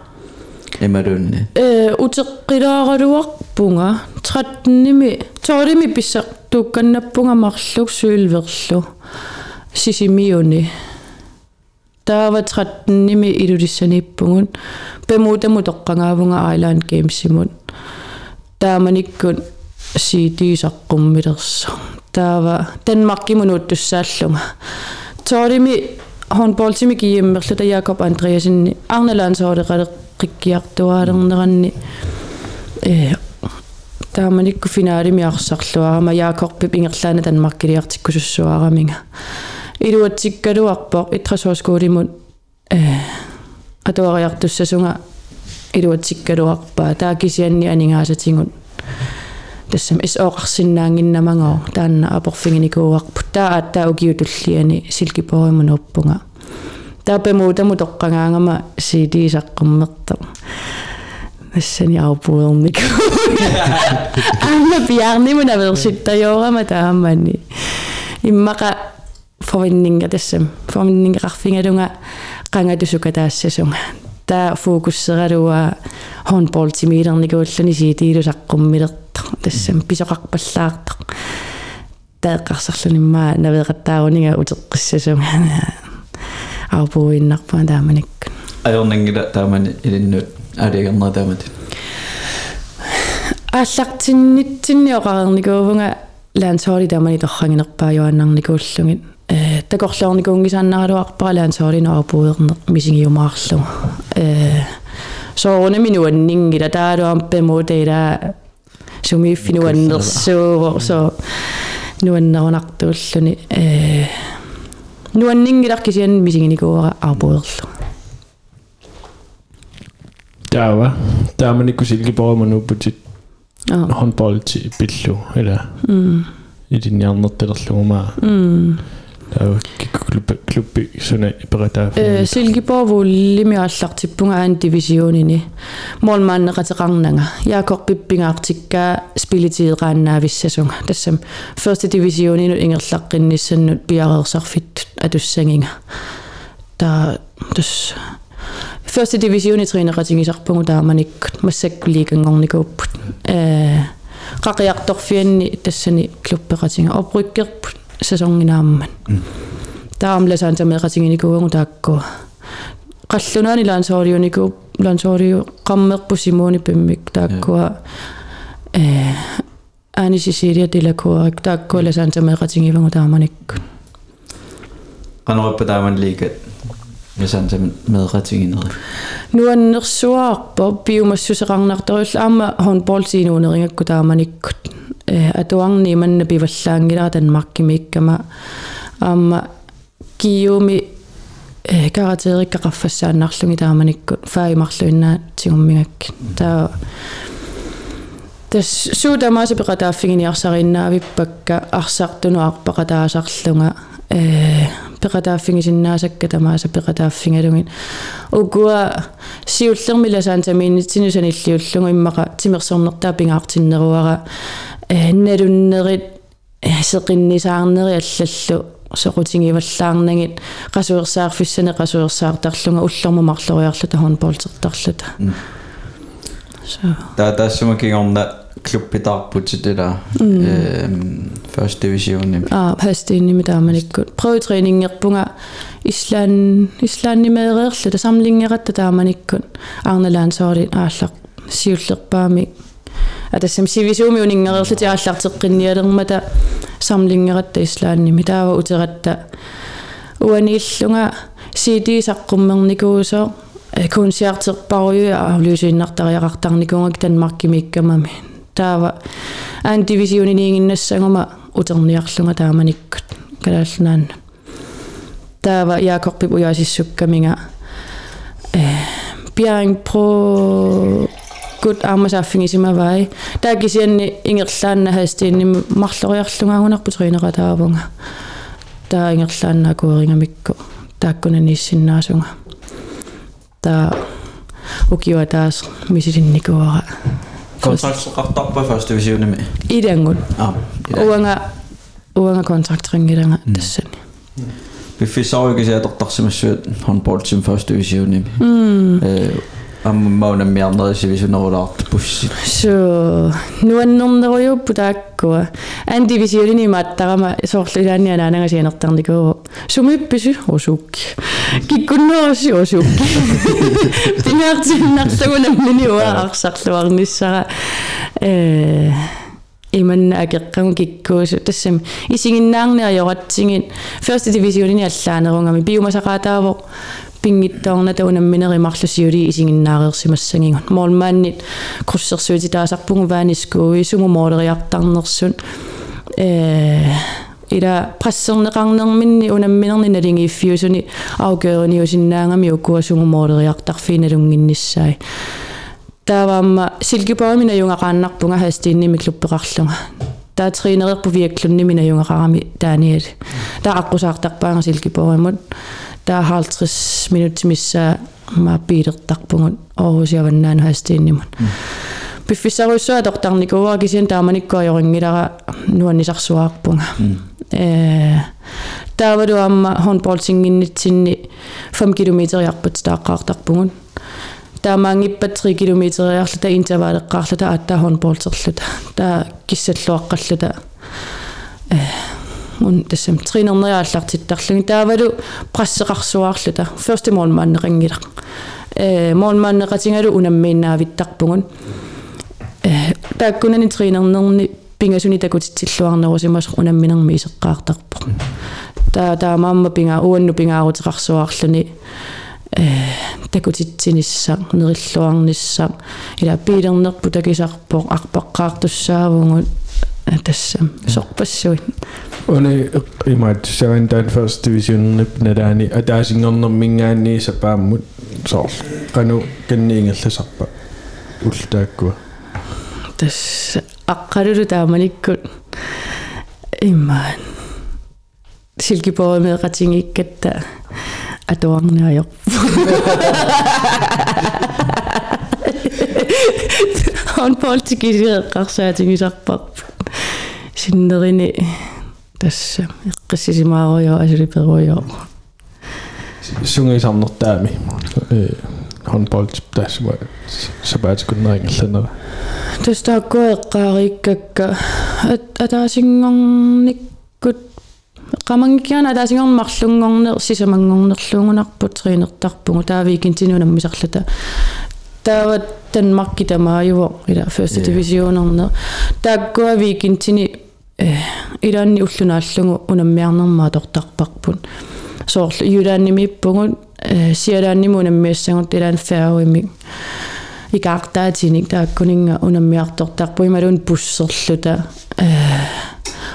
[SPEAKER 2] Эмалунни.
[SPEAKER 4] э утеққилааралуарпунга 13ними тоорими писсақ туукканнаппунга марлук суилверлу сисимиуни таава 13ними илулиссаниппугун пемутаму тоққангаавунга Island Games-имут тааманиккун сиитиисаққуммилерсо таава Danmarkимунут туссааллунга тоорими håndboldtimi kiimmerluta Jakob Andreasinni Arnalandsoodeqale qikkiartuaalернеранни э тааманикку финалими арсарлуарама Jakob пингерлаана Danmarkкилиартиккусуссуараминга илуатсиккалуарпо итрасуаскуулимут э атуариартуссасунга илуатсиккалуарпаа таакисианни анингаасатингут тассам ис оqarsinnaanginnamangoo таанна апорфингиникууарпут таа ааттаа угиутуллиани силкипоримунерпунга таапемуутаму тоққангаангама сиидиисаққуммерта нассани аупуерник амма пиарнимуна верситтаёорама тааммани иммақа forventninger тассам forventningerarfingalunga qangatussuka taassasунga таа фокуссералуа håndbold тимилерникууллуни сиитиилусаққуммилерта тассам писоқарпаллаарта таэққарсарлуниммаа навеэқаттаагунига утеққиссасунга аупуиннарпаа тааманик.
[SPEAKER 2] Ajornangila taamani ilinnuut алиагернера таамат.
[SPEAKER 4] ааллартиннитсинниоқарерникуувнга лаансооли таамани торрангинерпаа юаннарникууллугит э такорлоорникуунгисааннаалуарпара лаансоолино аупуернер мисигиумаарлу э соорне минуаннингила таалуампемуутеила сумииффинуаннерсуу со нуаннерунартууллуни э нуаннингилар кисиан мисигиникууара аупуерлу
[SPEAKER 3] Таава. Тааманикку силкипориманууппутит
[SPEAKER 4] аа
[SPEAKER 3] handball til billu eller
[SPEAKER 4] м
[SPEAKER 3] i din hjernettellerlumma.
[SPEAKER 4] м таа кикклуб клубби суна
[SPEAKER 3] иператаа э
[SPEAKER 4] Silkeborg-вуллими ааллартиппунга аан дивисионини моолмааннеқатеқарнага яакор пиппингаартиккаа спилитиеқааннаависсасунга тассам first divisioninu ингерлаққинниссаннут пиареерсарфит атуссангинга таа тус first division тринеқатингисарпугу тааманиккут массаккулиикангорникууппут э qaqiyartorfianni tassani klubpeqatinga oprykkerput сасонгинаамман таамласаан тамеқатингиникуангу тааккуа qallunaani laansooriuniku laansooriu qammerpu simoni pimmik taakkuа э аани сисилиа тилакуарак тааккуа ласаан тамеқатингивангу тааманикку
[SPEAKER 2] qanориппа тааман лигат ясан там медратингинери
[SPEAKER 4] нуаннерсуаарпо биумассусеқарнарторулла аама хонболтиинуунерингакку тааманиккут э атуарни манна пиваллаангилара танмаркимиккама аама киуми э каратериккақарфассааннарлуги тааманиккут фаимарлуиннаа тигуммигак таа тас Суутамааса пеқатааффигиниарсариннаавиппакка арсартуну арпақатаасарлунга э пеқатааффигисиннаасакка тамааса пеқатааффингалугин угуа сиуллермиласаан тамииннитсинусаниллиуллугу иммақа тимерсорнертаа пингаартиннеруара э налуннерит сеқиннисаарнери аллаллу соқутингиваллаарнагит qasuersаарфиссане qasuersaartарлунга уллерму марлориарлута
[SPEAKER 2] klubpidag til det der mm. Ehm, øh, første division.
[SPEAKER 4] Ah, hästin mitä ammanikku. Prøvetræning erpunga Island Islandi med rerle det samling erette der ammanikku. Arneland så det allar siullerpaami. At det som sivisumiuningar erle det allar teqinnialermata samling erette Islandi mitä var uteretta. Uanillunga CD saqqummernikuu nagu eh, kun siarterparuju ja lysinnartariaqartarnikuungak nagu Danmarkimikkamami таава аан дивисиониниингиннассагума утерниарлунга тааманиккут калаалнаанна таава яакорпип уяасиссуккаминга э пиаринг про гуд амасааффигисимавай таакисианни ингерлаанна хастиинними марлориарлунгаагунарпу тринератаавунга таа ингерлааннаа куерингамикку тааккунаниссиннаасунга таа укиуа таас
[SPEAKER 2] kontrak top first divisione me
[SPEAKER 4] idangun
[SPEAKER 2] ah
[SPEAKER 4] uanga uanga kontrak ringidaanga tassani
[SPEAKER 2] biffisaurigisea tortarsimassuat handball team first divisione
[SPEAKER 4] mm
[SPEAKER 2] аммаунаммиарнери сивисунерулаарт пусси
[SPEAKER 4] so нуаннернеруйуппу тааккуа ан дивисионини мааттарама соорлулаани анаанага сианертарникуу сумиппису осуукки киккуннеруси осуукки пингаартиннарлугунаммини уаарсарлуарниссара э иманна акеққагу киккуусу тассами исигиннаарниаёратсигит first divisionini аллаанерунгами биумасақаатаавоо пингиттаорната унамминери марлусиули исигиннаареерсимассагингут моолмааннит круссерсуити таасарпугу ваанискууи суму моолериартарнерсун э ила прассернеқарнерминни унамминерни налингииффиусуни аугеерниусиннаангами укуасуму моолериартарфииналунгинниссаи тааваама силкипаамина юнгақааннарпунга хастиинними клуппеқарлунга таа тринерерпу виакклунними юнгақарами тааниали таа аққусаартарпаанга силкипоримут таа 50 минутимисса ма пилертарпугут оорусиаваннаан хастииннимут пиффисаруссуа тортарникуа кисиан тааманиккуа йорингилара нуаннисарсуаарпунга э таавалу амма хонболтингиннитсинни 5 километриарпут тааққаартарпугут таамаангиппат 3 километриарлута интервалеққарлута аатта хонболтерлута таа киссаллуаққаллута э un тассам тринернериааллартиттарлуги таавалу прассеқарсуаарлута first målmanneringilaq э målmanneqatingalu unammiinnaavittarpugun э тааккунани тринернерни пингасуни такутитсиллуарнерусимас унамминерми исеққаартарпо таа таамаамма пинга уанну пингаарутеқарсуаарлуни э такутитсинисса нериллуарнисса ила пилернерпу такисарпо арпаққаартуссаавугут tässä soppassa.
[SPEAKER 3] On ei maita se tämän first division nipnedä, niin täysin on minkään niissä päin, mutta se on kanu kenniingillä sappa ultaakua.
[SPEAKER 4] Tässä akkadudu taamalikkun immaan. Silkipuolella me katsin ikkettä atuangna jo. on poltsikin sieltä kaksaa tingisakpappu. Синнерини тасса эққиссисимааруйо асулиперуйо
[SPEAKER 3] сунгисарнертаами э handbold тассама сабаатикуннерингерланера
[SPEAKER 4] тустааккуэққаариккакка атаасингорниккут qamangikkiana ataasingormarlunngorner sisamangornerluungunarput triinertarpugu taaviikintинунам мисарлата таават танмарки тамааюво ила first divisionerner тааккуа викинтини илаанни уллунааллугу унаммиарнермаа тортарпарпут соорлу юлааннимиппугут сиалаанниму унаммиассагут илаан фаауими икаартаатиник тааккунинга унаммиартортарпуи малун буссерлута э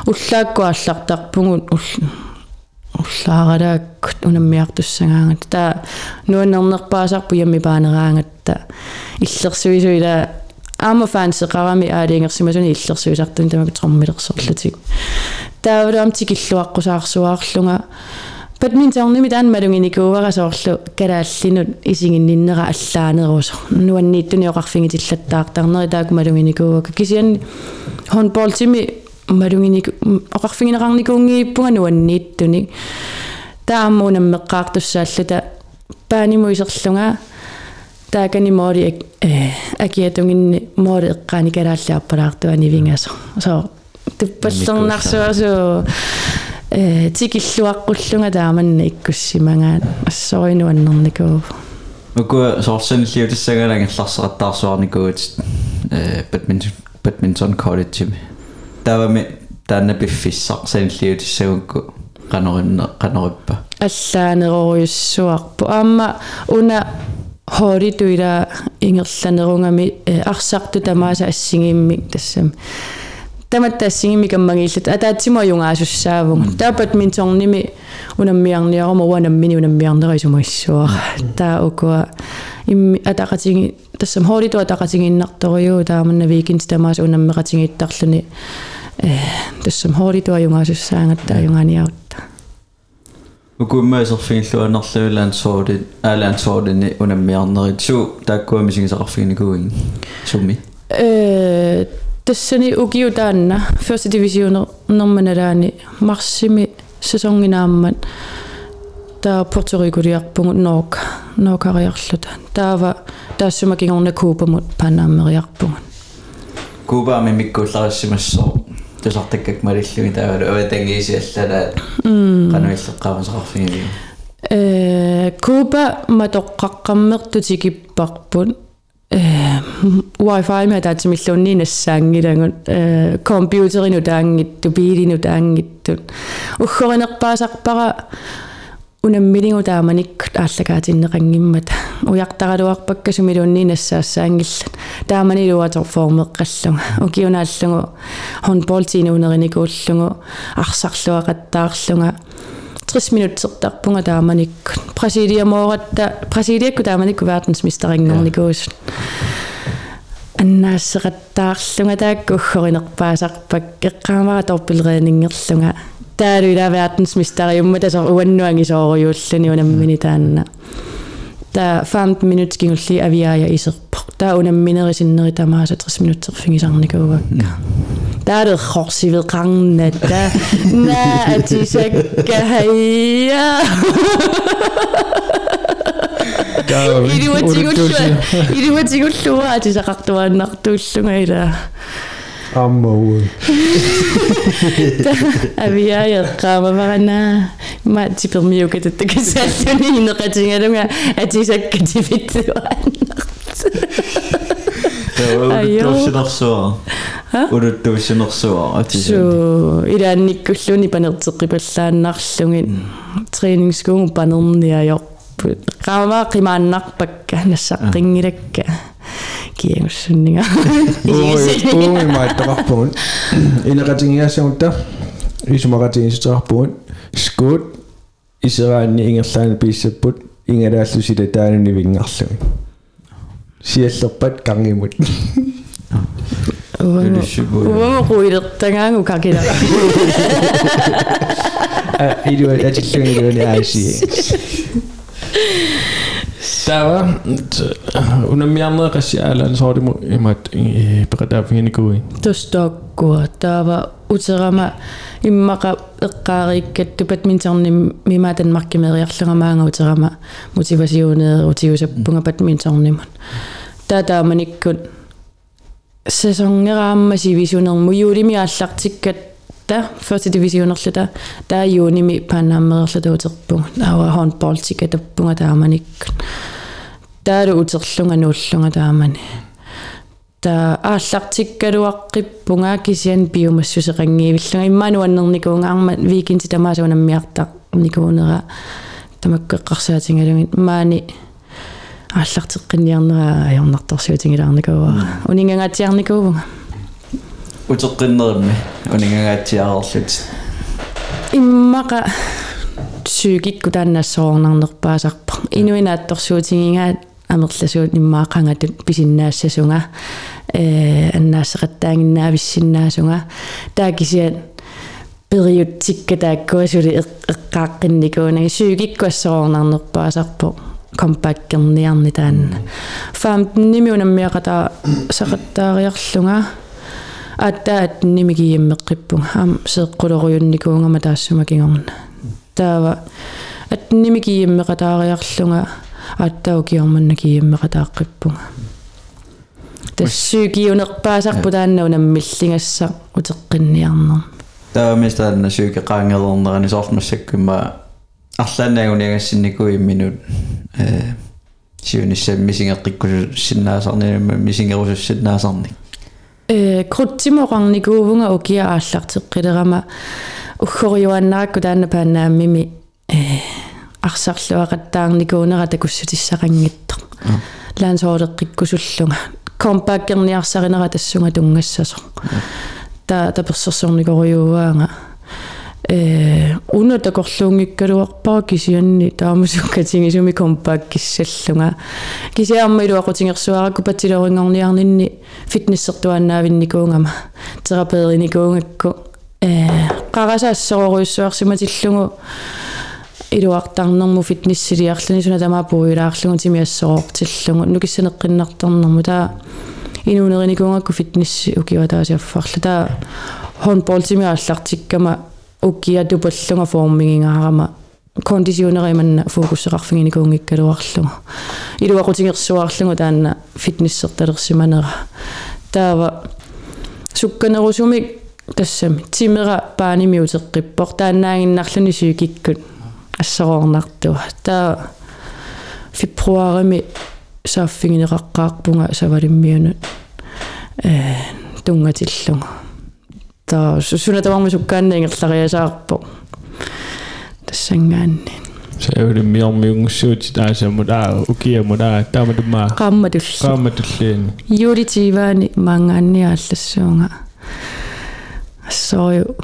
[SPEAKER 4] уллааккуаллартарпугут уллааралааккут унаммиартуссагаангат таа нуаннернерпаасарпу ямми паанераангатта иллерсуисуила аама фаансеқарами аалингерсимасуни иллерсуисартун тамак торммилерсорлутик таавалуам тикиллуаққусаарсуаарлунга badmintonними таан малунгиникууарасоорлу калааллинут исигинниннера аллаанерусо нуаннииттуни оқарфингитиллаттаартарнери тааку малунгиникууака кисиан хонболтими малунгиник оқарфингинеқарникуунгииппунга нуаннииттуни тааммуунам меққаартуссааллута паанимуисерлунга таакани моори э акиатунгинни моори эққаани калааллааппалаартуани вингасо со туппаллернарсуасу э тикиллуаққуллунга тааманна иккуссимагаат ассоринуаннерникуу
[SPEAKER 2] уку соорсаниллиутиссагалагалларсеқаттаарсуарникуут э badminton badminton college тавами таанна пиффиссақ саниллиутиссагукку каноринне канориппа
[SPEAKER 4] аллаанерориуссуарпу аама уна хоритуила ингерланерунгами арсарту тамааса ассигииммик тассам таматта ассигими каммагииллат атаатсима юнгаасуссаавун таа бадминтонними унаммиарниарама уанаммини унаммиарнерисумаиссуара таа укуа имми атақатиги тассам хориту атақатигииннарториу тааманна викинс тамаас унаммеқатигииттарлуни э тассам хориту аюнгаасуссаангаттаа юнганиарутта укуммаасерфигиллуаннарлуилаан
[SPEAKER 2] соорди аалаан соордини унаммиарнерит су тааккуами сигисақарфигникуин сумми
[SPEAKER 4] э тассани укиу таанна first division норманалаани марсими сезонгинааммат таа порторикулиарпугут нок нокариарлута таава таассума кингорна куупамут панааммериарпугут
[SPEAKER 2] куупаами миккууллариссимассоо тусартаккак малиллуги таавалу аватангиисиаллалаат кануиллеққавасақарфигили
[SPEAKER 4] э куупа матоққаққаммертутикиппарпут wifi med at millonni nassangilangут э компьютерину таангитту пиилину таангиттут уггоринерпаасарпара унаммилингу тааманик ааллагаатиннеқангиммата уяртаралуарпакка сумилунни нассаассаангиллат тааманилуатор формеққаллунга укиунааллугу хонболтинуунериникууллугу арсарлуақаттаарлунга 60 минуттертарпунга тааманик Brasiliamooratta Brasiliakku taamanikku verdensmesterinngornikuus аннаассеқаттаарлунга таакку уггориnerpaasarpak эққаамара торпилреениннгерлунга таалуила verdensmesteriumma тасор уаннуанги соориуллуни унаммини таанна та 15 minut skingulli aviaja iserpaq ta unamminerisиннери тамааса 60 minutterfingisarnikuuakka таале хорсиве qarnata на атисакка хайя
[SPEAKER 3] ириуатигуллуа
[SPEAKER 4] ириуатигуллуа атисақартуааннартууллунга
[SPEAKER 3] Aanbouwen.
[SPEAKER 4] Tapi ya ya kama makana ma tipil mio kita tekesatu ni no kacing ada nga acing sa kecipituan. ik
[SPEAKER 2] Tuh sih. Udah tuh sih.
[SPEAKER 4] So, ida nikulun ipanertiqipallaan narlungin trainingskung qaama qimaannarpak nassaqqinngilakka ah. kiangussunniga uumi
[SPEAKER 3] maattoqarpugut inaqatingiassamutta isumaqatigisitaqarpugut skut. Iseraanni ingerlaani i ingalaallu silataanuni vingarlumi siallerpat qarngimut
[SPEAKER 2] uamo
[SPEAKER 4] quilertangaangu kakilara
[SPEAKER 3] ilua atilluni iluni aasi Dava, unamyamna qasi'aalan soorimu imat iqataafinginiku
[SPEAKER 4] tustokkua taava uterama immaqa eqqaariikkat tupat minternim mimatan markimeriarlugamaanga uterama motivasiuneer utiusappunga badmintornimun taataamanikkut sesongeraamma sivisunermu juulimi aallartikkat та. Første divisionerluta taa juunimi paannaammererluta uterpunga awa handball tikatappunga taamanikkun taalu uterlunga nuullunga taamani та ааллартиккалуаққиппунга кисиан биумассусеқангиивиллунга иммаану аннерникуунга арма викинти тамаасуунаммиартақ никуунера тамаккеққарсаатингалугит маани ааллартеққинниарнера аёрнарторсуутингилаарникуа унингангатиарникуувнга
[SPEAKER 2] Uteqinnermi uningangaatiaarlut.
[SPEAKER 4] иммақа сүйгикку тааннассоорнарнерпаасарпа инуинаатторсуутингингаат амерласуут иммаақангатут писиннаассасунга э аннаассеқаттаангиннаависсиннаасунга таакисиат период тиккатааккуасули эққааққинникуунага сүйгиккуассоорнарнерпаасарпо компаккерниарни таанна 15 нимиунаммиақата сақаттаариарлунга аттаат нимигииммеққиппунга аам сеэққулеруйунникуунгама таассума кигорна таава атнимигииммеқатаариарлунга аттау киорманна кииммеқатааққиппунга тассуукиунерпаасарпу таанна унаммиллингасса утеққинниарнер
[SPEAKER 2] Taamistaalna syykeqaangelornerani soormassakkumma арлаанаагуниагассинникуи минут э сиунissam мисингеққиккусу синнаасарнинамма мисингерусуссиннаасарник
[SPEAKER 4] э крутсимоқарникуувнга укиа ааллартеққилерама уггориуаннаакку таанна паанааммими э арсарлуақаттаарникуунера такуссутиссақангиттоқ лаансоолеққиккусуллунга компаккерниарсаринера тассунга тунгассасо та таперсерсорникориууаанга э уна такорлуунгиккалуарпаа кисианни таамасуккатингисуми компаккиссаллунга кисиарма илуақутингерсуаракку патилорингорниарнинни фитнессертуаннаавинникуунгама терапеерникуунгакку э қарасаассороруйуссуарсиматиллугу илуартарнэрму фитнессилиарлуни суна тамаа пуилаарлугу тимиассороортиллугу нукиссанеққиннарторнэрму таа инуунерникуунгакку фитнесси укиватаасиаффарлу таа хонбол тимиааллартиккама уккиа тупаллунга формигингаарама кондисионериманна фокуссеқарфигиникуунгиккалуарлугу илуақутингерсуарлугу таанна фитнессерталерсиманера. Таава сукканерусуми тассами тимера паанимиутеққиппор таанаагиннарлуни сүйкиккут ассороорнартуа таа фибруарими сааффигинеқаққаарпунга савалиммиунут э тунгатиллугу таа сунатаварми суккаанниингерлариасаарпо тассангаанни
[SPEAKER 3] Саавли миормиунгуссуути таасаммута укиамута тааматумаа
[SPEAKER 4] qaammatulli
[SPEAKER 3] qaammatulliin
[SPEAKER 4] юритиваани маангаанниааллассуунга ассориу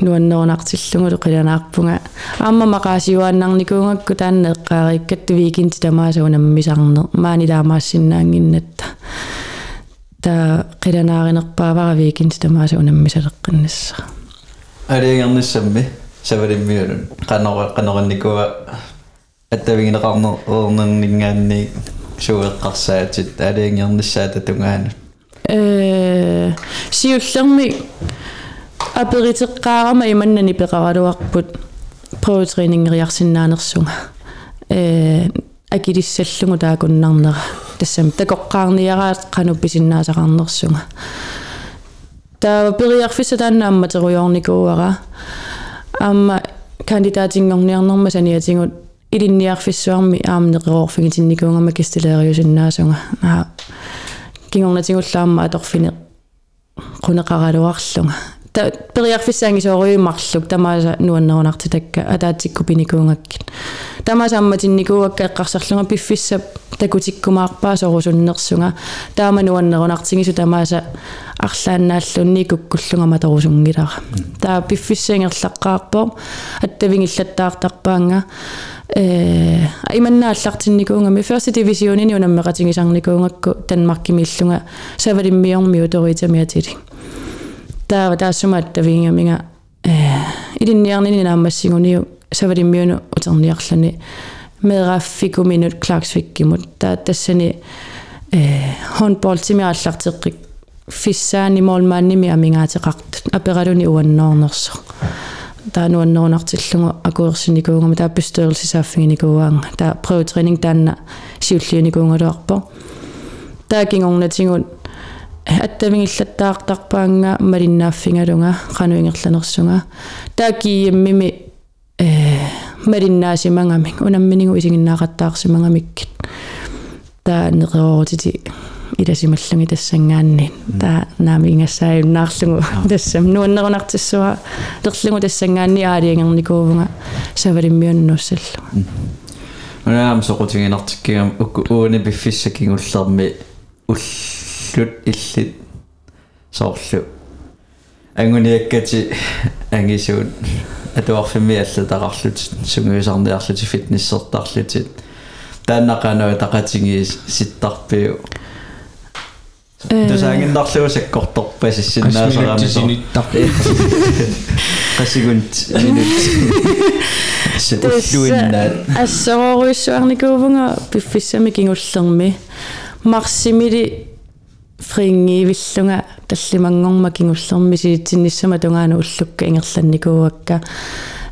[SPEAKER 4] нуаннерунартиллугулу қиланаарпунга аама мақаасиуааннарникуунгакку таанна эққаариккатту викинти тамаасаунаммисарнер маани таамаассиннаангиннатта та қиланааринерпаавара викинти тамаасаунаммисалеққиннасса
[SPEAKER 2] алиангерниссамми савалиммиунут qanora qanorannikua аттавигинеқарнернернингаанни суеққарсаатит алиангерниссаата тунгаанут
[SPEAKER 4] э сиуллерми аперитеққаарама иманнани пеқаралуарпут проутренингериарсинаанерсунга э акилиссаллугу таакуннарнера тассам такоққаарниараат қанупписиннаасақарнерсунга таа периарфисса таанна амматеруйорникууара аама кандидатингорниарнерма саниатингут илинниарфиссуарми аамнеқероорфигитинникуунгама кистилериусиннаасунга аа кингорнатингуллаама аторфине qunеқаралуарлунга та периарфиссаангисоориумарлук тамааса нуаннерунартитакка атаатиккупиникуунгаккит тамааса амматинникууакка эққарсарлунга пиффисса такутиккумаарпаа сорусуннерсунга таама нуаннерунартигису тамааса арлааннааллунни куккуллунга маторусунгилара таа пиффиссаангерлаққаарпо аттавингиллаттаартарпаанга э иманнааллартинникуунгами first divisionini унаммеқатигисарникуунгакку танмаркимииллунга савалиммиормми уторитамиатили таава таассумаат тавингаминга э илинниарнини наамассигуниу савалиммиуну утерниарлани мераффикуминут клаксфиккимут таа тассани э хонбол тимиаллартеққик фиссаани молмаанними амингаатеқартут апералуни уанноорнерсо таа нуаннерунартиллугу акуерсиникуунгама таа пистørelsesааффигиникууаанга таа прøvetræning таанна сиуллиуникуунгалуарпо таа кингорнатигут аттавингиллаттаартарпаанга малиннааффингалунга qanуингерланерсунга таа кииммими э малиннаасимангами унамминигу исигиннаақаттаарсимангамиккит таа неқероорутити иласималлунги тассангаанни таа наами ингассааюннаарлугу тассам нуаннерунартиссуа терлугу тассангаанни аалиангерникуувнга савалиммиуннуссаллу
[SPEAKER 2] унаам соқутигинартиккигам укку ууни пиффиссакингуллерми уллут иллит соорлу ангуниаккати ангисуут атуарфимми аллатақарлут сунгуисарниарлути фитнессертарлутит тааннақанаа тақатингиис ситтарпиу
[SPEAKER 4] тусаагиннарлугу
[SPEAKER 2] саккорторпа сиссиннаасарами синиттар qasigunt minut сэтуллуиннаат
[SPEAKER 4] ассорооруиссуарникуувнга пиффиссами кингуллерми марсимили фрингиивиллунга таллимангорма кингуллерми силитсинниссама тунгаана уллукка ингерланникууакка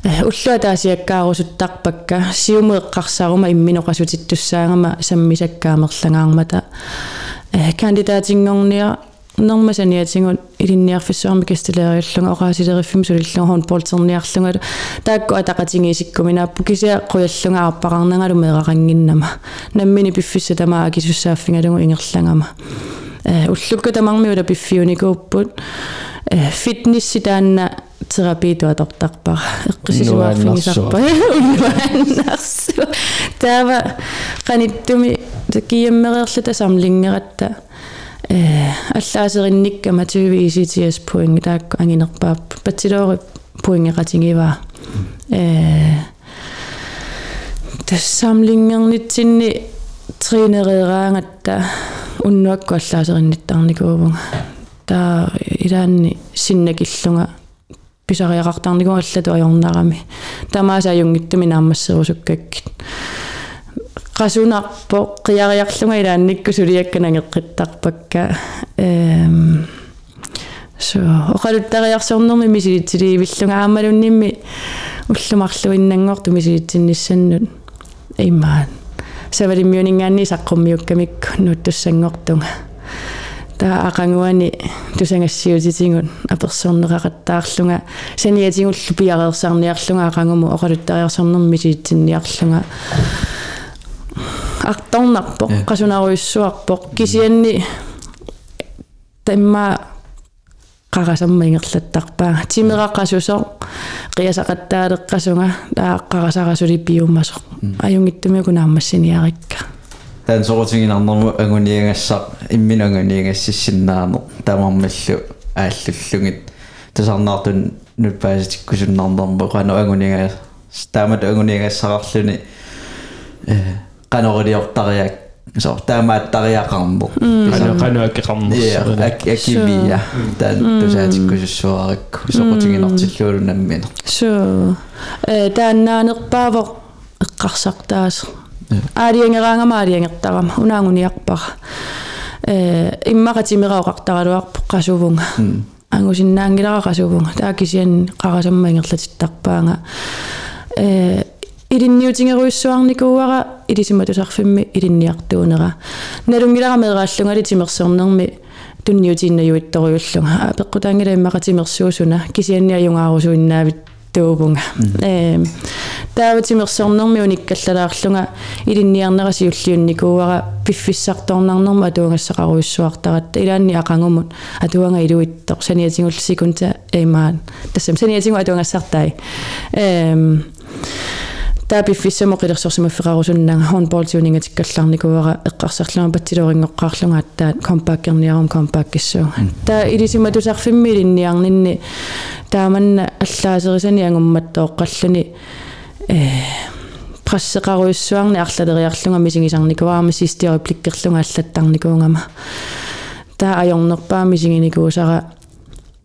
[SPEAKER 4] уллуа таасиаккаарусуттарпакка сиумеэккарсаарума имминеқасутиттуссаагама саммисаккаамерлангаармата кандидатингорниа нормасаниатингут илинниарфиссуарми кастелериуллунга орасилериффим сулиллунга хон полтерниарлунга таакку атақатингисиккуми нааппу кися қуяллунга арпақарнангалу меэрарангиннама наммини пиффисса тамаа кисуссааффингалугу ингерлангама э уллукка тамармиула пиффиуникууппут э фитнесси таанна терапиитуатортарпара эққисисуарфигисарпа уннуаннарсу таава қаниттуми такияммереерлута самлингератта. Э аллаасеринниккама 20 ECTS point таакку ангинерпаап. Патсилоори пуингеқатингива э тассамлингернитсинни тринерераангатта уннуакку аллаасеринниттарникуувнга таа илаанни синнакиллунга писариақартарникуа аллату ajornarami тамааса юнгиттуми наамассерусуккаккит qasuunarpo qiariarlunga ilaannikku suliakkanangеққиттарпакка эм so оқалуттариарсорнэрми мисилитсилиивиллунга аамалуннимми уллумарлуиннангорту мисилитсинниссаннут имаан савалиммиунингаанни саққуммиуккамикку нуттуссангортунга таа ақангуани тусангассиутитингут аперсорнеқақаттаарлунга саниатингуллу пиареерсаарниарлунга ақангуму оқалуттариарсорнэрми мисилитсинниарлунга арторнарпо qasunaruissuarpo kisianni тамма qarasarma ingerlattарпаа тимеқаққасусо қиасақаттаалеққасунга тааққарасарасули пиуммасо аюнгиттумиуку нааммассиниарикка
[SPEAKER 2] таан сорутигинарнэрму агуниагассақ имминангуниагассиссиннаано тамармаллу ааллуллугит тасарнаартун нуппааситиккусуннарнэрму қано агуниага таамат агуниагассарарлуни э канорилиортариак so таамааттариақарму qanu
[SPEAKER 3] qanuakkeqarnersu я
[SPEAKER 2] акивия таан тусаатиккусуссуаракку сокутигинартиллуулунаммина
[SPEAKER 4] so э тааннаанерпаавоқ эққарсартаас аалиангераангама аалиангертарама унаангуниарпара э иммақатимераоқартаралуарпо қасувунга ангусиннаангилара қасувунга таакисиан қарасамма ингерлатиттарпаанга э илинниутингеруиссуарникууара илисиматусарфимми илинниартуунера налунгилара меэрааллунгали тимерсернерми тунниутииннаюитториуллунга пеққутаангила иммақатимерсуусуна кисианниаюнгаарусуиннаавит туубунга эм тааватимерсорнэрми униккаллалаарлунга илинниарнерасиуллиунникууара пиффиссарторнарнерма атуангассақаруйссуартарат илаанни ақангумут атуанга илуиттор саниатингуллисикунта эймаан тассам саниатингу атуангассартай эм таапиффиссамо қилерсорсимаффеқарусуннага хорнболтиунингатиккаллаарникуара эққарсарлума паттилорингоққарлунга аттаат компаккерниарум компаккиссуу таа илисиматусарфимми илинниарнинни тааманна аллаасерисани ангумматтооққаллуни э прассеқаруйссуарни арлалериарлунга мисигисарникуарами систиори пликкерлунга аллаттарникуунгама таа ajornerpaami сигиникуусара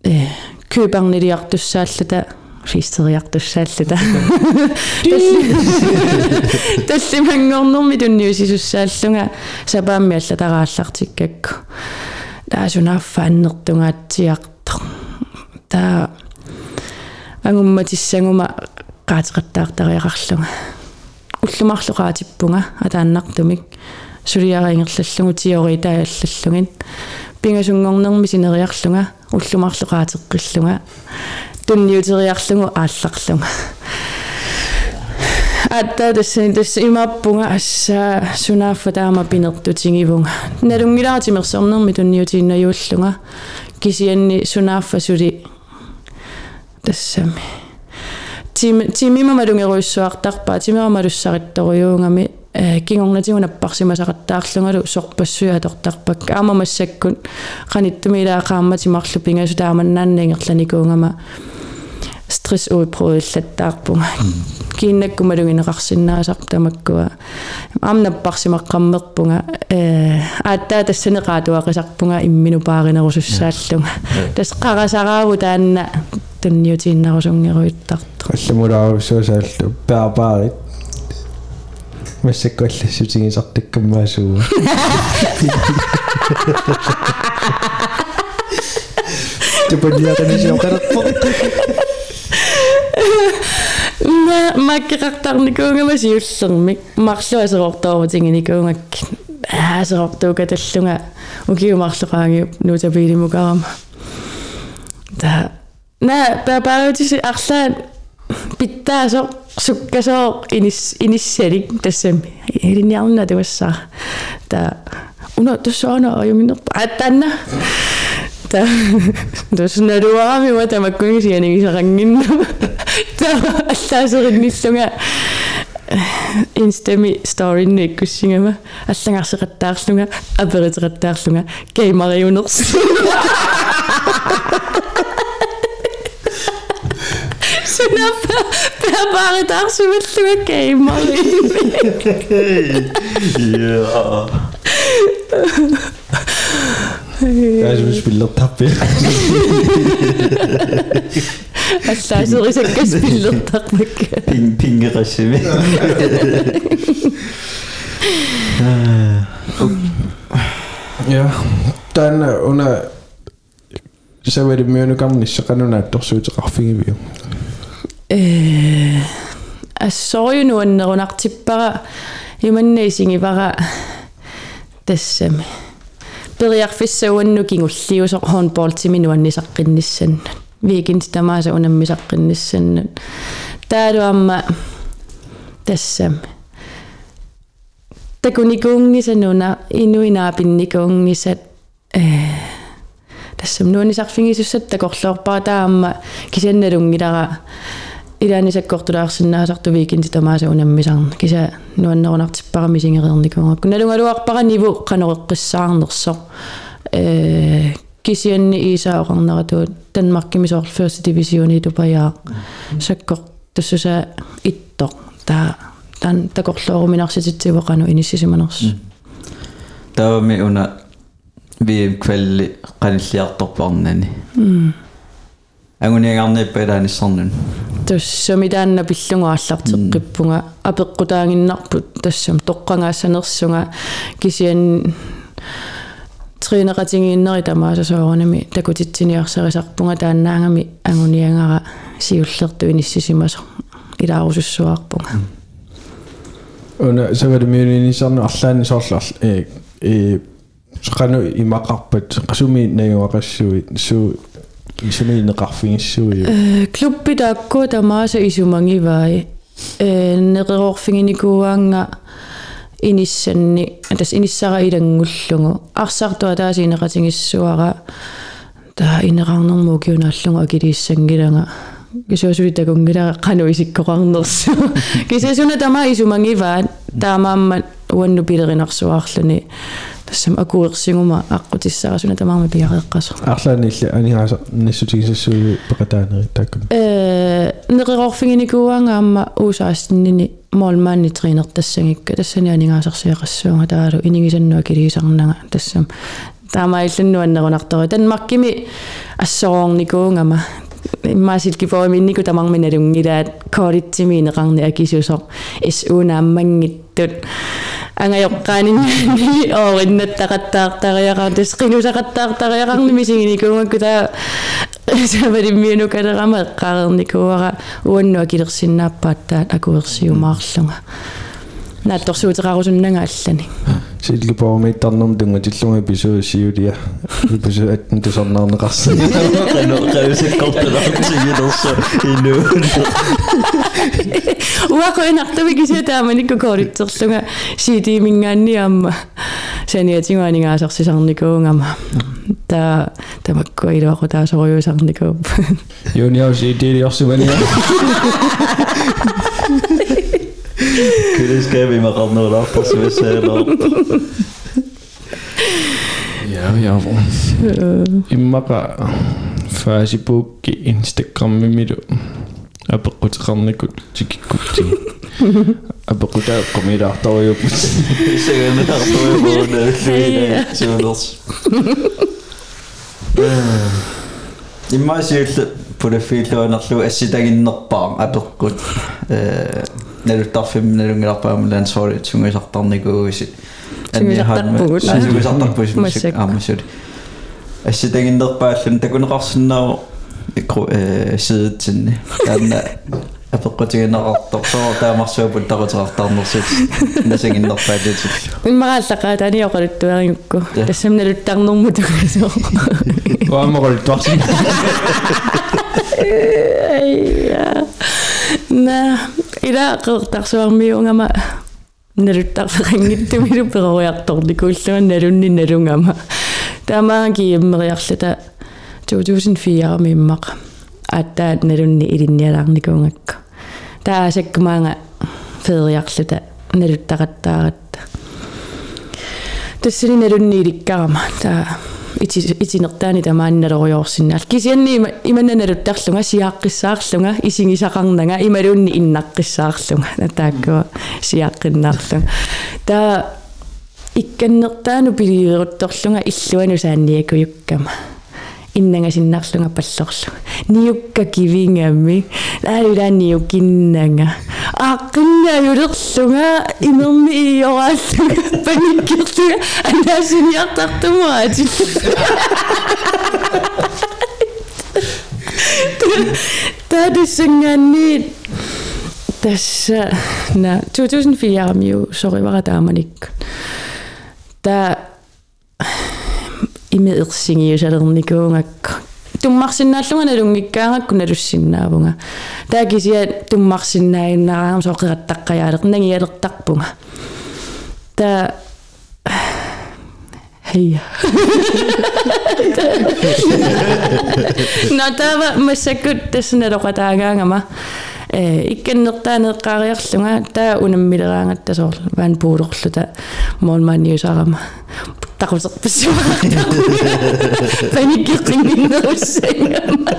[SPEAKER 4] э кюбарнилиартуссааллата фистериартуссааллата таллимангорнэрми тунниусисуссааллунга сапаамми аллатарааллартиккакку таасунааффааннертунгаатсиартор таа ангумматиссангума qaatiqattaartariaqarlunga уллумарлуqaatippunga атааннартумик сулиарингерллаллугу тиори тааллаллугин пингасунгорнерми синериарлунга уллумарлуqaatiqqillunga тунниутериарлугу аалларлунга атта тассан тасс имаппунга ассаа сунааффа таама пинертутингивунга налунгилаартимерсорнерми тунниутииннаюуллунга кисианни сунааффа сули тассами тим тимимамалунгеруйссуартарпаа тимерамалуссаритторюунгами э кингорнатигунаппарсимасақаттаарлунгалу сорпассуя тортарпак аамамассаккун қаниттумилаақаамматимарлу пингасу тааманнааннингерланикуунгама стресс уипруиллаттаарпунга киннаккумалугинеқарсинаасар тамаккуа аамнаппарсимаққаммерпунга э ааттаа тассанеқаатуақисарпунга иммину пааринерусуссааллунга тас қарасарааву таанна. Тунниутииннарусунгеруиттарту
[SPEAKER 3] алламулаарусуусааллу паапаарит массаккуаллассутигисартаккаммаасууа тупаниатанисиоқарерпо
[SPEAKER 4] ма маккеқартарникуунгама сиуллермик марлуасеқортоорутингиникуунгак аасеқортуука таллунга укиумарлуқаанги нутапилимукарама та на бабаутиси арлаан питтаасо суккасоо инис иниссалик тассами илиниарна туассаа та уна туссаана аюминерпа аттанна та туснаруарами ва тамаккунги сианигисарангинна та аллаасеринниллунга инстами сторинни иккуссингама аллагарсеқаттаарлунга аперитераттаарлунга геймариунерс Sunappa bærbare dagsummelluga geimarin.
[SPEAKER 2] Ja.
[SPEAKER 4] яасу спиллертарпи Аллаасерисаккас пиллертарпакка.
[SPEAKER 2] Пин пингерассими.
[SPEAKER 3] ja тана уна савэри миунукарниссақанунаатторсуутеқарфигивиу
[SPEAKER 4] э ассориунуаннерунартиппара иманнеисингивара тассами периарфиссауанну кингуллиусо хорнболтими нуаннисаққиннссаннут викинт тамааса унаммисаққиннссаннут таалуамма тассами такуникуунгисануна инуинаапинникуунгисат э тассам нуанисарфигисуссат такорлоорпаа таама кисанналунгилара илаанисаккортулаарсинаасарту викинти тамааса унаммисарна киса нуаннерунартиппарами сингериерникунгакку налунгалуарпара ниву канореққиссаарнерсо э кисианни исаоқарнератуут танмаркимисоор first division и тупаяа саккор тассуса иттоқ таа тан такорлооруминарсититсивоқану иниссисиманерс
[SPEAKER 2] Тавами уна VM квалли qanilliartorparnani. Агуниагарниппалааниссарнун.
[SPEAKER 4] тассами таанна пиллунгуаллартеққиппунга апеққутаангиннарпут тассам тоққангаассанерсунга кисиан тринератингииннери тамаасасоорунами такутитсиниарсерисарпунга тааннаангами агуниангара сиуллерту иниссисимасо илаарусуссуарпунга.
[SPEAKER 3] Уна савэри миунинисарну арлаани соорлу э э сақану имақарпат. Қасуми нагуақассуи суу исумиинеқарфигиссуи
[SPEAKER 4] клубби таакку тамааса исумангиваи э неқерорфигиникууаанга иниссанни тас иниссара илангуллугу арсартуа таасинеқатингиссуара таа инеқарнэрмуу киунааллугу акилииссангилага кисуусули такунгилара кану исиккоқарнерсу кисасуна тама исумангиваат таамаамма уанну пилеринарсуаарлуни тассам акуерсигума аққутиссарасуна тамаама пиареққасо
[SPEAKER 3] арлаанилла анигааса ниссутигисассуи пекатаанери тааккун
[SPEAKER 4] э неқерорфигиникууангаама уусаастиннини моолмаанни тринертассагикка тассани анигаасарсиақассуунга таалу инигисаннуа килигисарнага тассам. Таамаиллуннуаннерунартори танмаркими ассороорникуунгама иммаасилкипоиминнику тамарминалунгилаат кооритсимиинеқарни акисусо ис унааммангиттут ангайоққаанинни оориннаттақаттаартариақар тас қинусақаттаартариақарни мисигиникуунгакку таа савалиммиуну калерама эққаарерникууара уаннуа килерсиннааппааттаат акуерсиумаарлунга наатторсуутеқарусуннага аллани
[SPEAKER 3] силлупоормииттарнэрм тунга тиллунга эпизод сиулия эпизод аттен тусарнаарнеқарса
[SPEAKER 2] qanu qavsikkortulaqtigilерсо ину
[SPEAKER 4] уақуинартуми кисиатааманикку кооритсерлунга сиитимингаанни аама саниатингуанигаасарсисарникуунгама та тамакку
[SPEAKER 2] Kühlungscreme man kann nur anpassen, wie al.
[SPEAKER 3] Ja, jawohl.
[SPEAKER 4] Ja,
[SPEAKER 3] ja, eh. Facebook, Instagram mit mir. Aber gut, kann nicht gut, gut, Heb ik goed, daar kom je daar toch op.
[SPEAKER 2] Ik zeg een dag door nee. Zo los. Ik maak ze voor de video naar zo. Als in heb ik goed. Налунгиларпааму лансори сунгисартарникууси Сунгисартарпугут. сунгисартарпус Массак. аамасут асситагиннерпааллун такунеқарсинаа э сидетсинни таанна апеққутигинеқартор соо таамарсуапут тарутерартарнерсут насагиннерпаалутил
[SPEAKER 4] иммарааллақаа таниоқалуттуарингукку Ja. тассамналуттарнэрму такасоо
[SPEAKER 3] вааморал туарсин
[SPEAKER 4] на ила қертарсуармиунгама налуттарфеқангиттумилу перориарторникууллуан налунни налунгама таамааги иммериарлута 2004 миммақ аттаат налунни илинниалаарникуунгакка таасаккумаанга фериарлута налуттақаттааратта тассани налунни иликкарама таа ити итинертаани тамаанналориорсиннаал кисианни има иманнаналуттарлунга сиааққиссаарлунга исигисақарнага ималуунни иннаққиссаарлунга. Натааккуа сиааққиннаарлунга таа икканнертаану пилиерутторлунга иллуану саанниакуюккама иннагасиннаарлунга паллорлунга ниукка кивингамми лаалулаанниуккиннага ааққиннааюлерлунга имерми иорааллунга паниккерлунга анаасиниартартумаати таадиссангаанни тасса на 2004 миу соривара тааманик та имеерсингиусалерникуунгакка туммарсинааллунга налунгиккаангакку налуссиннаавунга таакисиа туммарсиннаайннаараам соқираттаққаяалернагиалертарпунга та Hei. Natava masakut tassana loqataagaangama э икканнертаанеэккаариарлунга таа унаммилераангаттасоор ваан пуулорлута моолмааниусарама тақусерпассуара паниккеққингиннеруссангама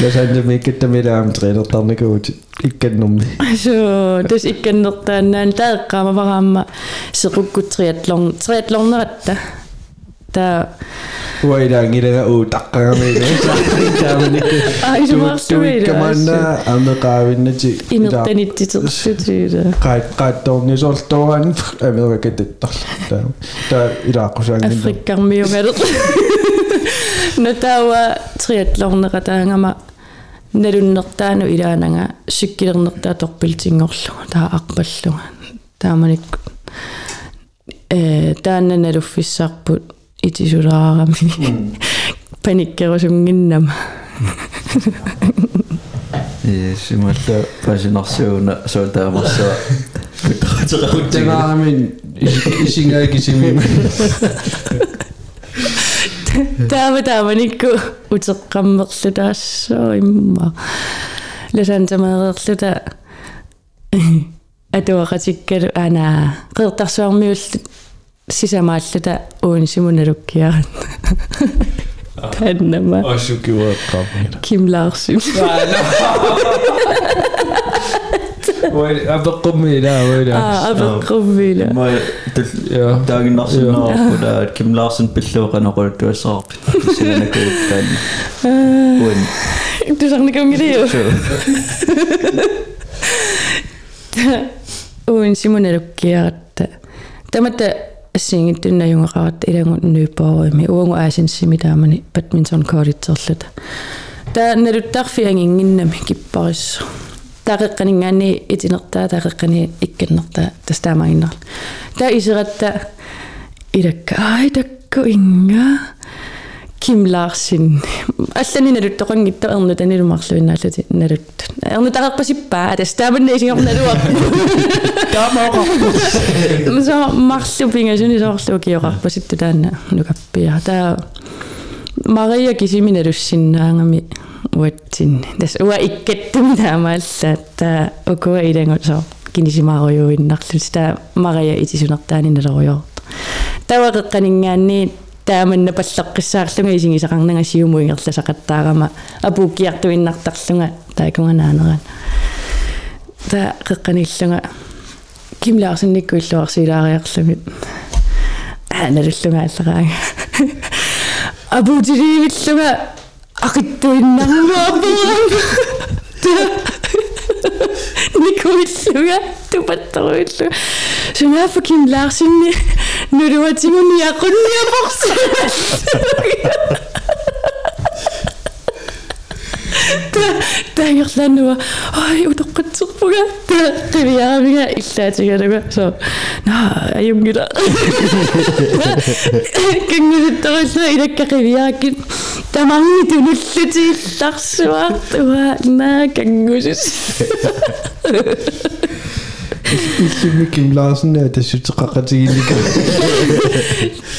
[SPEAKER 3] ласанна миккаттамилаам тренертарникуут икканнэрми
[SPEAKER 4] so тас икканнертааннаан таэққаамавараама сеқуккут триатлон триатлорнератта таа уайдаангилага уу
[SPEAKER 3] Таққагамиле тааманикку Ai, se mahtui каманна амеқаавиннати
[SPEAKER 4] инертаниттитерсутиила
[SPEAKER 3] qaat qaattoornisорторан америкаттарла таа таа илааққусаангинна
[SPEAKER 4] африккармиунгале натауа триатлорнератаангама налуннертаану илаанага сиккилернертаа торпилтингорлу таа арпаллуга тааманик э таанна налуффиссаарпут итисулаарами паниккерусунгиннама
[SPEAKER 2] Э сималла пасинарсууна суутаамарсуа Тэнаарамин
[SPEAKER 3] исингаа кисими
[SPEAKER 4] таама тааманикку утеққаммерлутаассоо имма ласантамаерерлута атуақатиккалу ана қертарсуармиуллут сисамааллута уун симуналуккиарат таннама
[SPEAKER 3] асукиуэққармина
[SPEAKER 4] Kim Larsen
[SPEAKER 3] Ой абеққуммила ойла а
[SPEAKER 4] абеққуммила
[SPEAKER 2] май я таагиннарсунаарпула Ким Ларсен пиллуоқанеқулут туассаарпи синанакуутаан
[SPEAKER 4] уин тусарникунгилиу уин симуналуккиаратта тамата ассингиттуннаюнгақарат илангу нуиппооими уангу аасинсими таамани бадминтон кооритсерлута таа налуттарфи ангингиннами киппариссо таақеққанингаани итинертаа таақеққани икканнертаа тастаамагиннерла таа исератта илакка ай такку инга Kim Larsen. Allani naluттоқангитто ерну танилумарлуиннааллути налут. Ерну тақарпасиппаа тастааманна исингорналуа.
[SPEAKER 3] Таамаоқарпус.
[SPEAKER 4] Så марлупинга суни соорлу киоқарпаситту таана нукаппиа. Таа Maria кисиминалуссиннаангами уатсин. Тас уа иккаттум таамаалла таа окуа илангусо кинисимааруйуиннарлут таа Maria итисунертаани налеруйоо. тавақеққанингаанни тааманна паллеққиссаарлунга исигисақарнага сиумуингерласақаттаарама апууккиартуиннартарлунга таакунганаанеран та қеққаниллунга Kim Larsen никкуиллуарсилаариарлумиааналуллунгааллераага апуутилиивиллунга ақиттуиннарнуаппаа никуиллунга тупатторуиллу сунаафа Kim Larsen нуруатигуни ақунниапорсу таагерлаануа ай утоққатсерпуга қивиарамига иллаатигалуга со на аюнгила кангулитторулла илакка қивиааккит таманги тунуллутиилларсуартуа на кангусис
[SPEAKER 3] иллими Kim Larsen е тассутеқақатигилика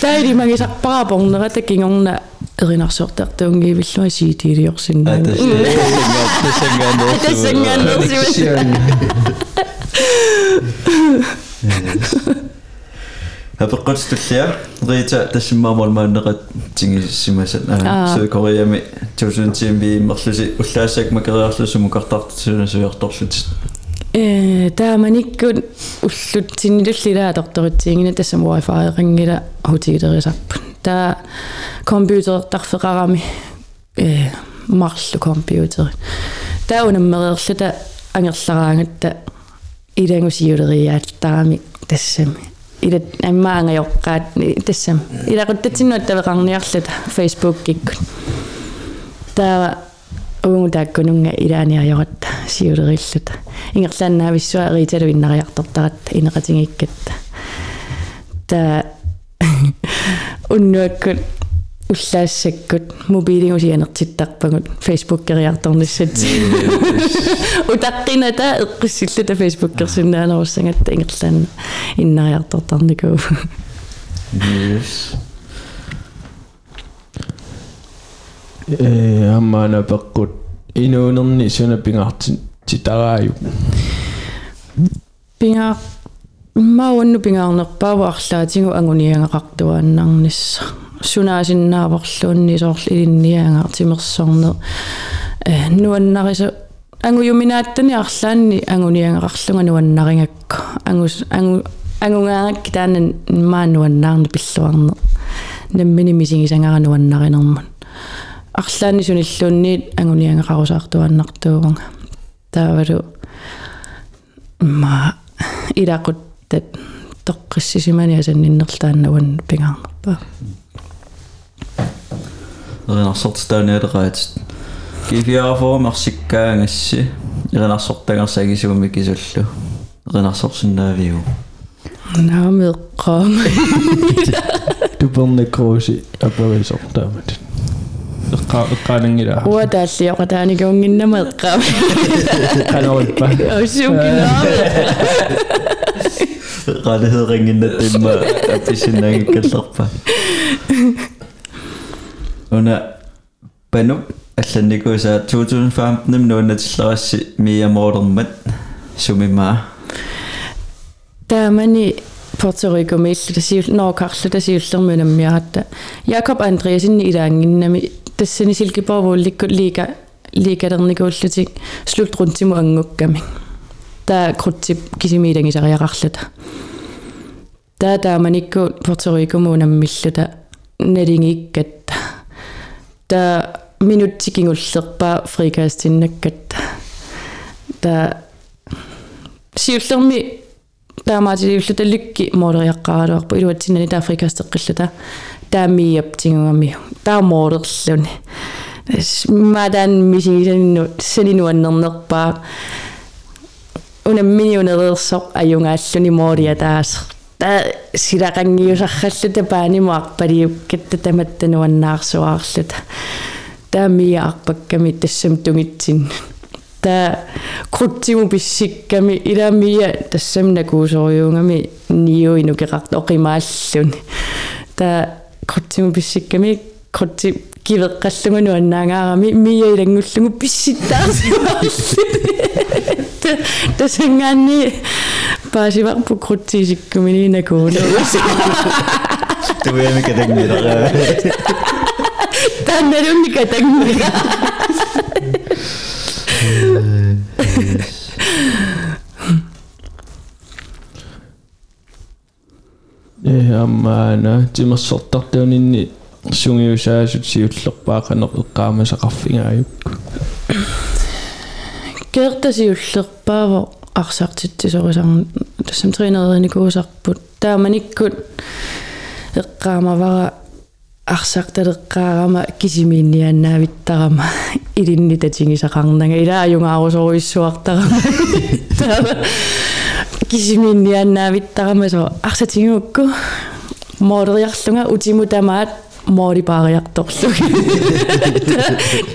[SPEAKER 4] таили магисарпарапорнера такингорна эринарсуортартуунгиивиллуа сиитиилиорсиннаа
[SPEAKER 2] Хапеққатстуллиа рита тассиммаамал мааннеқат тингиссимасат аа Сеукореами 2000 би мерлуси уллаассак макериарлусуму картартсунасуйарторлут
[SPEAKER 4] э тааманиккут уллутсиннилуллилаа торторитсиингина тассам wifi рингила хутигилерисарпут таа компьютер тарфеқарами э марлу компьютер. Таа унаммереерлута ангерлараангатта илангусиулериааттарами тассами ила аммаангайоққаат тассам илақуттатсиннуат тавеқарниарлута facebook киккут таа унгу тааккунунга илааниариоратта сиулериллута ингерлааннаависсуа риталу иннариартортарат инеқатингиккатта та уннуаккут уллаассаккут мобилингусианертиттарпагут фейсбук кериарторниссат утаққината эққиссиллута фейсбук керсиннаанеруссангатта ингерлаан иннариартортарникуу
[SPEAKER 2] yes
[SPEAKER 3] аммаана пеққут инуунерни сунаппингаартин титараaju
[SPEAKER 4] пингаа иммауанну пингаарнерпаава арлаатингу агуниангақартуааннарнисса сунаасиннааворлуунни соорл илинниаангаартимерсорнер э нуаннарису ангуюминааттани арлаанни агуниангақарлунга нуаннарингакку ангус ангу ангунгаангакки таанан маануаннаарни пиллуарне наммини мисигисангара нуаннаринермун арлаанни суниллуунниит агуниангақарусаартуаннартуугунга таавалу ма илақуттат тоққиссисимани асанниннерлааннаван пингаарнерпаа
[SPEAKER 2] эринарсортааниалераат кифиаафоо марсиккаангасси эринарсортагарсагисуми кисуллу эринарсорсинаавиу
[SPEAKER 4] наамеэққаама
[SPEAKER 3] туперникрууси апависортаамат эққа эққаанангила уа
[SPEAKER 4] тааллиоqa тааникунгиннама эққаама
[SPEAKER 3] канаулпа аусиукинаа
[SPEAKER 2] qaaleheeringinna timma appisinaagikkallerpa una panu алланникуса 2015 нуунатиллерасси миямоорермат сумимаа
[SPEAKER 4] таамани Puerto Rico миллу тасиул ноокарлу тасиуллермунаммиаратта Якоб Андреасинни илаангиннами тассани силкипорвуулликку лига лигалерникууллутик слутрунтиму ангукками таа крутсип кисимиилангисариақарлута таа тааманикку Puerto Rico мунаммиллута налингиккатта таа минуттикингуллерпаа фрикастиннаккатта таа сиуллерми таамаатилиуллута лукки моолериаққаралуарпу илуатсиннани таафрикастеққиллута таамииап тингугами таамоолерлуни мадан мисигисанну санинуаннернерпаа унамминиунереерсоқ аюнгааллуни моолия таас та силақангиусарраллута паанимуарпалиук катта таматтануаннаарсуаарлута таамиаарпакками тассам тугитсин та крутсиму писсикками иламия тассам накуусориунгами ниуину керарт оқимааллуни та крутсиму писсикками крутси кивеққаллугуну аннаагаарами мия илангуллугу писситтаарсуаарлуни тасангаанни паасиварпу крутсисиккумини накууну
[SPEAKER 2] туями катангилера
[SPEAKER 4] таннерунни
[SPEAKER 3] катангила э аммаана тимерсортартуунинни сунгиусаасут сиуллерпаақанеқ эққаамасақарфигааюк
[SPEAKER 4] кертасиуллерпааво арсаартитсисорисарн тассам тринерерникуусарпут тааманиккут эққаамавара арсарталеққаарама кисимииннианнаавиттарама илинни татингисақарнага илааюнгаарусоруиссуартарама таама кисимииннианнаавиттарама со арсатингукку моодериарлунга утиму тамаат моори паариарторлуг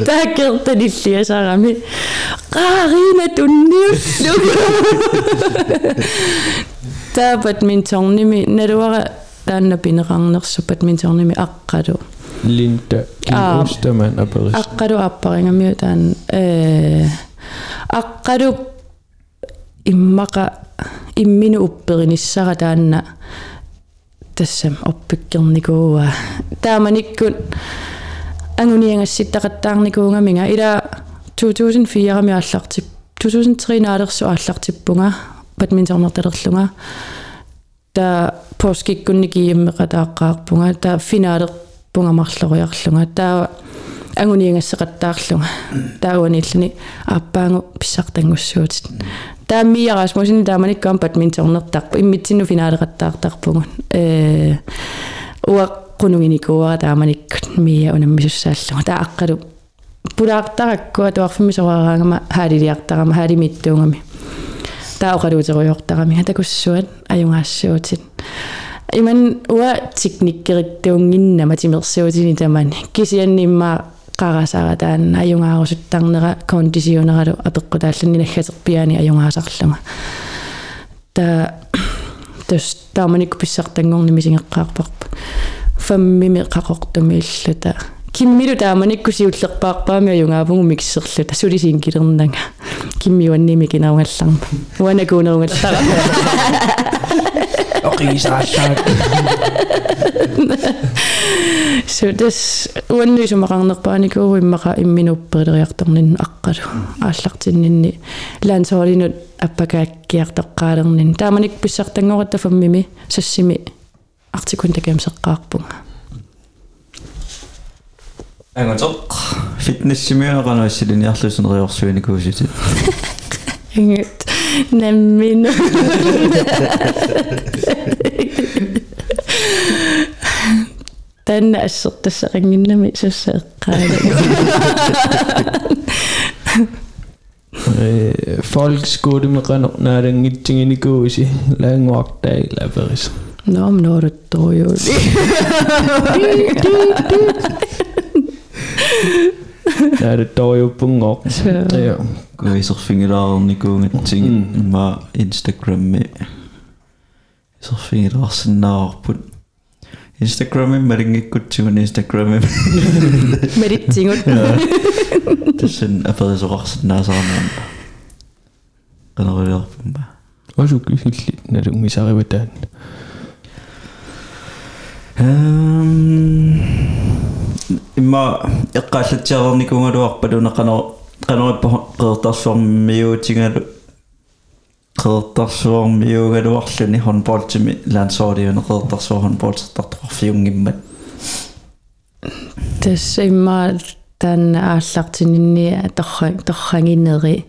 [SPEAKER 4] таакертаниллиасарами qаарина тунниуллуг таа бадминтонними налуара таанна пинеқарнерсу бадминтонними аққалу
[SPEAKER 3] линта Аа. кинустаман аперис
[SPEAKER 4] аққалу аппарингамиу таан э аққалу иммақа иммину уппериниссара таанна тассам оппиккерникууа. Тааманиккут ангуниангасситтақаттаарникуунгаминга ила 2004 аллартип 2003 наалерсу ааллартиппунга бадминтоннерталерлунга та поскиккунникииммеқатааққаарпунга та финаалерпунгамарлориарлунга таа ангуниангассеқаттаарлунга тауаниллуни ааппаангу писсартангуссуутит тааммия расмусин тааманиккаам бадминтоннертарпу иммитсинну финаалеқаттаартарпугун э уа qununginikua taamanikku mia unammisussaallunga taa aqqalu pulaartarаккуа туарфимисорараангама хаалилиартарама хаалимиттуунгами taa oqaluuteruyortarami hatakussuat ajungaassуутит иман уа тикниккеритtuunginnama тимерсуутини тамани кисианнимаа qarasara taanna ajungaarusuttарнера кондисионералу апеққутааллани наггатерпиани ajungaasарлунга таа тас тааманикку писсартангорними сингеққарпарпа фаммими киммилу тааманикку сиуллерпаарпаами аюнгаавугу миксерлута сулисиин килернага киммиуанними кинаугалларма уанакуунерунгалтара
[SPEAKER 3] оқисааллаа
[SPEAKER 4] сутас уаннуисумақарнерпааникуу иммақа имминупперилериарторнин аққалу ааллартиннинни лаансоолинут аппакааккиартеққаалернин тааманик писсартангоратта фаммими сассими артикунтакаамсеққаарпунга
[SPEAKER 2] анготоқ фитнессимиунеқанаассилиниарлусунериорсуиникууситит
[SPEAKER 4] ингит наммину танна ассертассақингиннами суссаэққаала
[SPEAKER 3] э фолкскуудимеқанер наалангитсигиникууси лаангуартаа лаперис
[SPEAKER 4] Nå, men nu
[SPEAKER 3] Ja, det dog jo bungok. Ja.
[SPEAKER 2] Gøyser fingeren i gode ting mm. med Instagram med. Så fingeren sådan på Instagram med ringe kutsuen Instagram med.
[SPEAKER 4] Med det tingut. Ja.
[SPEAKER 2] Det er sådan, at det så rart sådan der sådan. Den er rigtig op med.
[SPEAKER 3] Og så gik det lidt, når du misser i vedan
[SPEAKER 2] имма эққааллатсиарерникунгалуарпалуна қано қанериппа қеэртарсуармиутингалу қеэртарсуармиугалуарлуни хонболтими лансоолиуне қеэртарсуар хонболтертартоқарфиунгиммат
[SPEAKER 4] Tässä imma tän ааллартининни торран торрангиннери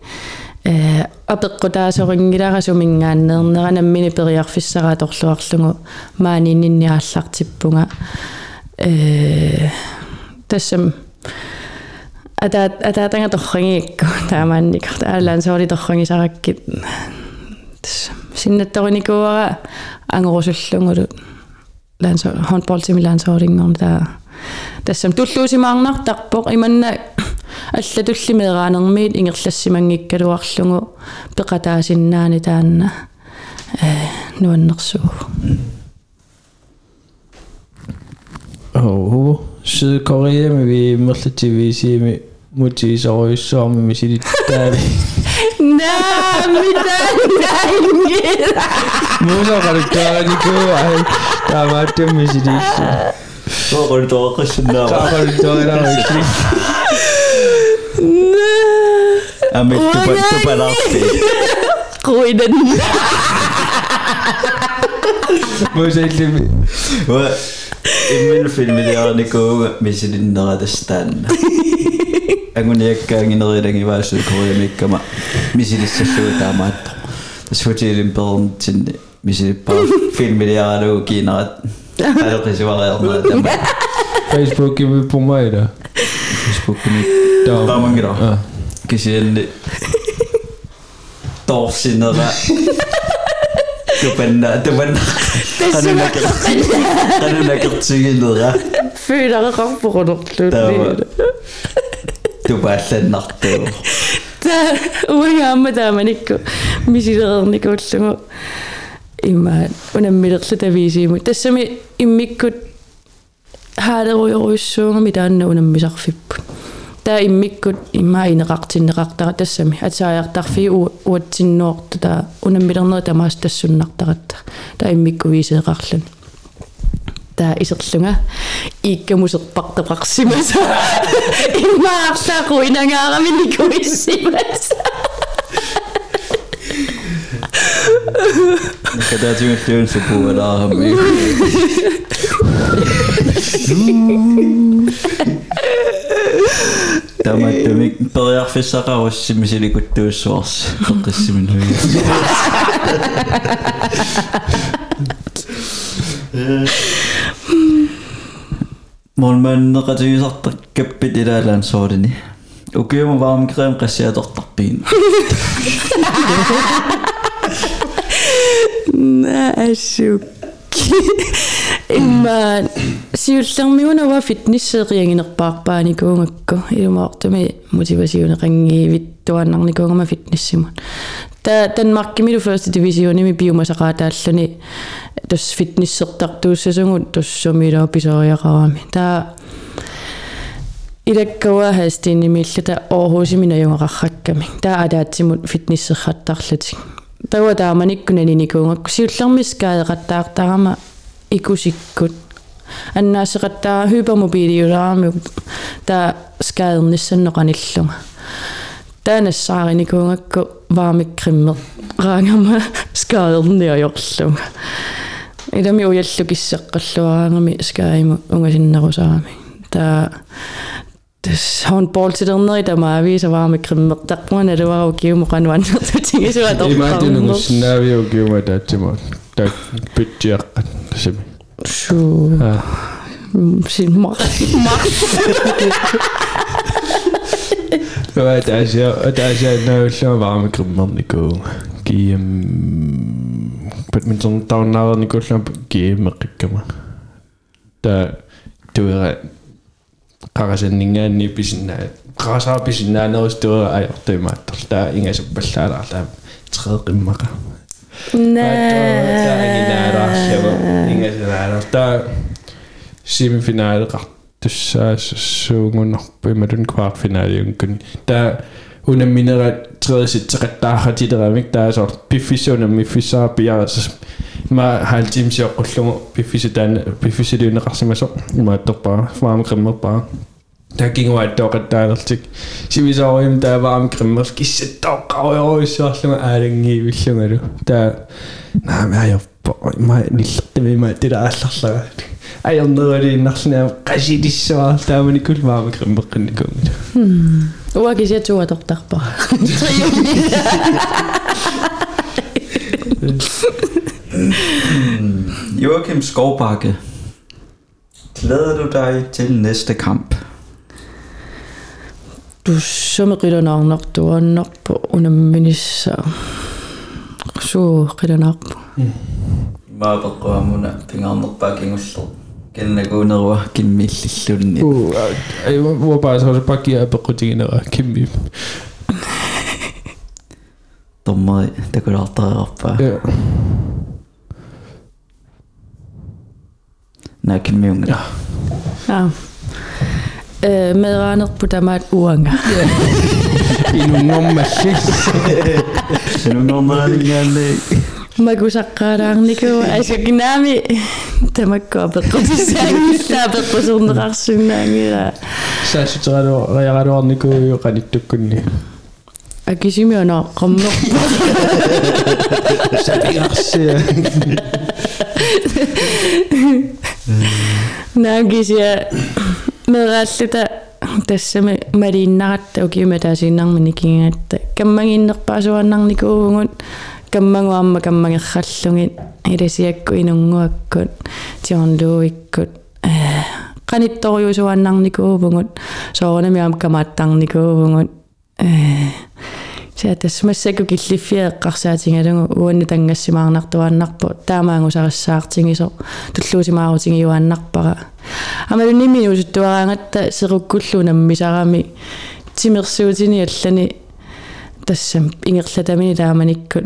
[SPEAKER 4] э апеққутаасорингиларасумингааннернеранаммини периарфиссараа торлуарлугу мааниннинни ааллартиппунга э тассам ата ата танга торрангиикку таамаанник таалаан соори торрангисараккит синнатториникуара ангорусуллунгулу лансо handballtimi landsholdingorn таа тассам туллуусимаарнартарпоқ иманна аллатуллимеерааnermiit ингерлассимангиккалуарлугу пеқатаасиннаани таанна э нуаннерсуу
[SPEAKER 3] Oo. Sydkorea med vi måske TV se mutti sorry som me sidi tadi.
[SPEAKER 4] Nah, mitä näin
[SPEAKER 3] Musa var det vai. Tämä on me sidi.
[SPEAKER 2] Tuo kaduttaa kasvaa. Tuo kaduttaa
[SPEAKER 3] enää oikein.
[SPEAKER 4] det.
[SPEAKER 2] Amit tupa tupa lahti.
[SPEAKER 4] Kuiden.
[SPEAKER 3] Musa ilmi.
[SPEAKER 2] Emil filmideerne kuuga, missä niin narratas tänne. Angun jäkkäängin riidangi väestökoja mikkama, missä tässä suutaa matto. Tässä hutiilin pelon sinne, missä paljon filmideaana ukiina, että ajatelisi valelmaa tämä.
[SPEAKER 3] Facebookin vi på mig da.
[SPEAKER 2] Facebookin vi der. Der er mange der. Kan Kebenar, kebenar. Kanun nakatsigil. Kanun nakatsigil nga.
[SPEAKER 4] Fyd ako kang pukunok lunin.
[SPEAKER 2] Tubasan nakto.
[SPEAKER 4] Ta, umayama tama niko. Misirar niko ulsungo. Imaan, unammilersa tavisiimu. Tässä me immikut haaderuja ruissuunga, mitä anna unammisarfippun. Таа иммиккут имма инеқартиннеқартара тассами атсааяартарфи уатсиннуорту таа унаммилернери тамаас тассуннартаратта таа иммикку висеэқарлун таа исерлунга
[SPEAKER 2] Tämä tumi periaatteessa rauhoissimiseen niin kuin työsuossa. Kokkasimin hyvin. Mun mennä katsoin saattaa köppit idällään soodini. Ukiumu vaan mikreen käsiä tohtappiin.
[SPEAKER 4] Nää syk. Имма сиуллермиунава фитнессериангинерпаарпааникуунгакку илумаортами мотивасиунеқангиивиттуаннарникуунгама фитнессимут та данмаркимилу first divisionими биумасақаатааллуни тус фитнессертартууссасугут туссумилаа писориақарами та илаккуа хастиннимиллата оорхусимина юнгақарракками таа алаатсимут фитнессерхаттарлутик тава тааманиккунаниникуунгакку сиуллермискаеқаттаартарама икусиккут аннаасеқаттаа hypermobiliulaarmi таа скаерниссанноқаниллунга таанассаариникуунгакку ваамиккриммер раангама скаерниаёрлунга илами уяллу Dus han polsi derneri tamaavi savaami qimmertarpuna luara ukiumuqanuannertutigi suat orqarmo.
[SPEAKER 3] Naavi ukiuma taatsimo. Tak pittiaqqat simi.
[SPEAKER 4] Su. Sin mar. Mar.
[SPEAKER 3] Tava taasia taasia naullu vaami qimmerniku. Kiim badminton taunnaarnikullaa kiimmeqqikkama. Ta tuera qaqasanningaanni pisinnaa qarasaa pisinnaaneristuera ajortuimaattor ingasup ingasuppallaalaarlaa tredje qimmaqa
[SPEAKER 4] nää
[SPEAKER 3] ingasinaalaar taa semifinaali qartussaa suungunarpu imalun kvartfinaali ta taa unaminera sit teqattaarratiteramik taasor piffissuuna miffissaa piaras ma haltimsiоққуллугу пиффиситаана пиффисилиунеқарсимасо имаатторпаа фаамикриммерпаа такингуаттоқаттаалертик сивисоориум тааваам криммерс киссаттоққаруйоруиссуарлуга аалангиивиллунгалу таа наамаайорпо ма ниллертимима тилаалларлага аярнералииннарлунаа қасилиссуаар тааманикул маама криммеққинникунгу
[SPEAKER 4] Уакisia туатортарпа.
[SPEAKER 2] Joachim Skovbakke. Glæder du dig til næste kamp?
[SPEAKER 4] Du summeqilunarnartu annarpu unamminissa. Suu qilanarpu.
[SPEAKER 2] Maapeqquamuna pingaarnerpaa kingulleru. Kennakuunerua kimmillillunni. у ай во gendagoonerua kimmillillunni
[SPEAKER 3] u uapaasorupakkia apequtigineraa kimmi
[SPEAKER 2] tommari takulartarerarpaa nää kimmiunga
[SPEAKER 4] ja. Meeraanerputamat uanga
[SPEAKER 3] inunngormallis
[SPEAKER 2] inunngormaalinngaanni
[SPEAKER 4] инунгормалли Sinunnorneralingaanni. Магусаққаалаарнику асакинаами тамаккуа пеққутиссаангиллаа пеққусернеқарсунаангила.
[SPEAKER 3] саасутералу реагалуарникууйо каниттуккунни
[SPEAKER 4] акисимиона қаммерпа.
[SPEAKER 3] сапигарсия
[SPEAKER 4] наагисия мерааллута тассами малииннаратта укиума таасииннармини кингаатта каммагиннерпаасуаннарникуугут каммагуамма каммагерраллугит иласиакку инунгуаккут тиорнлууиккут qanittoriusuannarnikuuvungut soornamiam kamaattarnikuuvungut саатас массаку киллиффиэққарсаатингалугу уанну тангассимаарнартуааннарпу таамаангусарассаартигисо туллуусимаарутингиуааннарпара амалунними усуттуараангатта серуккуллунам мисарами тимерсуутини аллани тассам ингерлатамини тааманиккут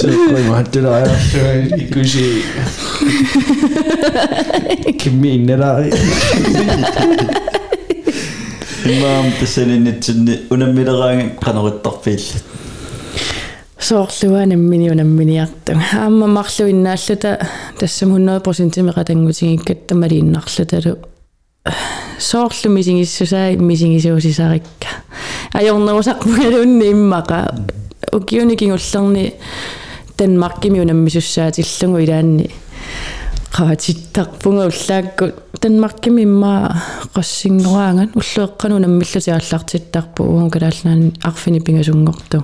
[SPEAKER 3] туллуусимаарутингисарпара кивериагалуарникууйумми уллунеқалиннер наскаис Maamikreengkuttavaa. криммериа сеққимааттулааярлуи икуси киммииннераари
[SPEAKER 2] Maam tassaninitsinni unammileраанга qanerittarpiillat.
[SPEAKER 4] соорлуанаммини унамминиартун аама марлуиннааллута тассам 100% меқатангутигиккат тамалииннарлуталу соорлу мисигиссусаа мисигисуусисарикка ajornerusarpugalunni immaqa ukiunikingullerni Danmarkimi unammisussaatillungu ilaanni qaatittarpunga ullaakku Danmarkimi imma qassingoraangan ullueqqanu nammillutiallartittarpu uun kalaalnaani arfini pingasungortu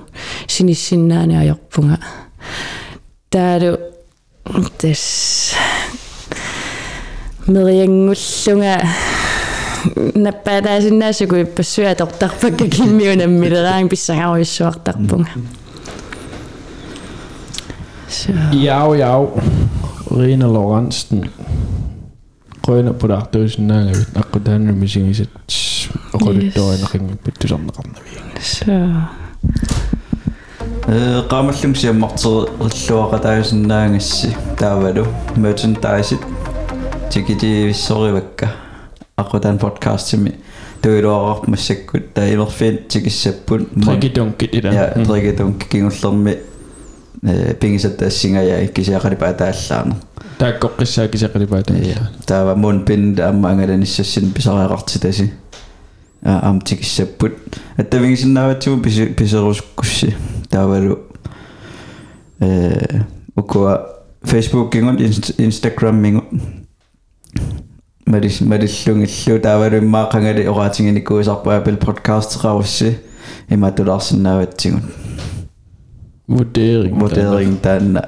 [SPEAKER 4] sinissinnaani ajorpunga taalu meriangullunga наппаатаасиннаасуку иппассуа тортарпакка киммиунаммилераан писсагаруйссуартарпунга. så
[SPEAKER 3] Ja, ja. Rena Lorentzen. Grønne på dig, det er sådan, at jeg ved, at det er en musik, jeg sætter, og grønne døgn, og ringe på det samme ramme.
[SPEAKER 4] Så...
[SPEAKER 2] Qaamallam siammarterilluaqatagusunnaangassi taavalu merchandise tikiti vissorivakka aqutan podcastimi tuiluaqarp massakkut tailerfiin tikissappun trikitunkit ila ja mm. trikitunkit kingullermi пингисаттаассингая иккисиақали паатааллаана
[SPEAKER 3] Der er godt rigtig sagt, at det bare ja det.
[SPEAKER 2] таава мунпин амма ангаланиссассин писариақартитаси а ам тикиссаппут аттавигисиннааватсугу писерускусси таавалу э укуа Facebook ingun Instagram mingun Madis madillungillu taavaluimmaaqangали oraatinginikkuisarpaa Apple Podcast-eqarussi imatulaarsinnaavatsigun
[SPEAKER 3] votering votering
[SPEAKER 2] taanna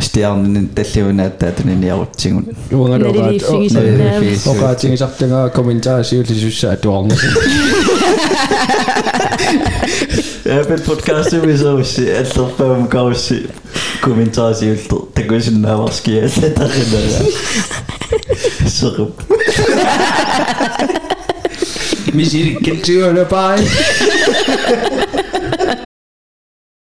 [SPEAKER 2] stiarnin talliunaataatun iniarutsigun
[SPEAKER 3] uangaloraat oqaatigisartangaa kommentaari siullisussa atuarnus
[SPEAKER 2] Apple podcasti misoussi allerpaum kaussi kommentaari siultu takusinnaavarskiaalla tarinala serup
[SPEAKER 3] misirikkensiunapaai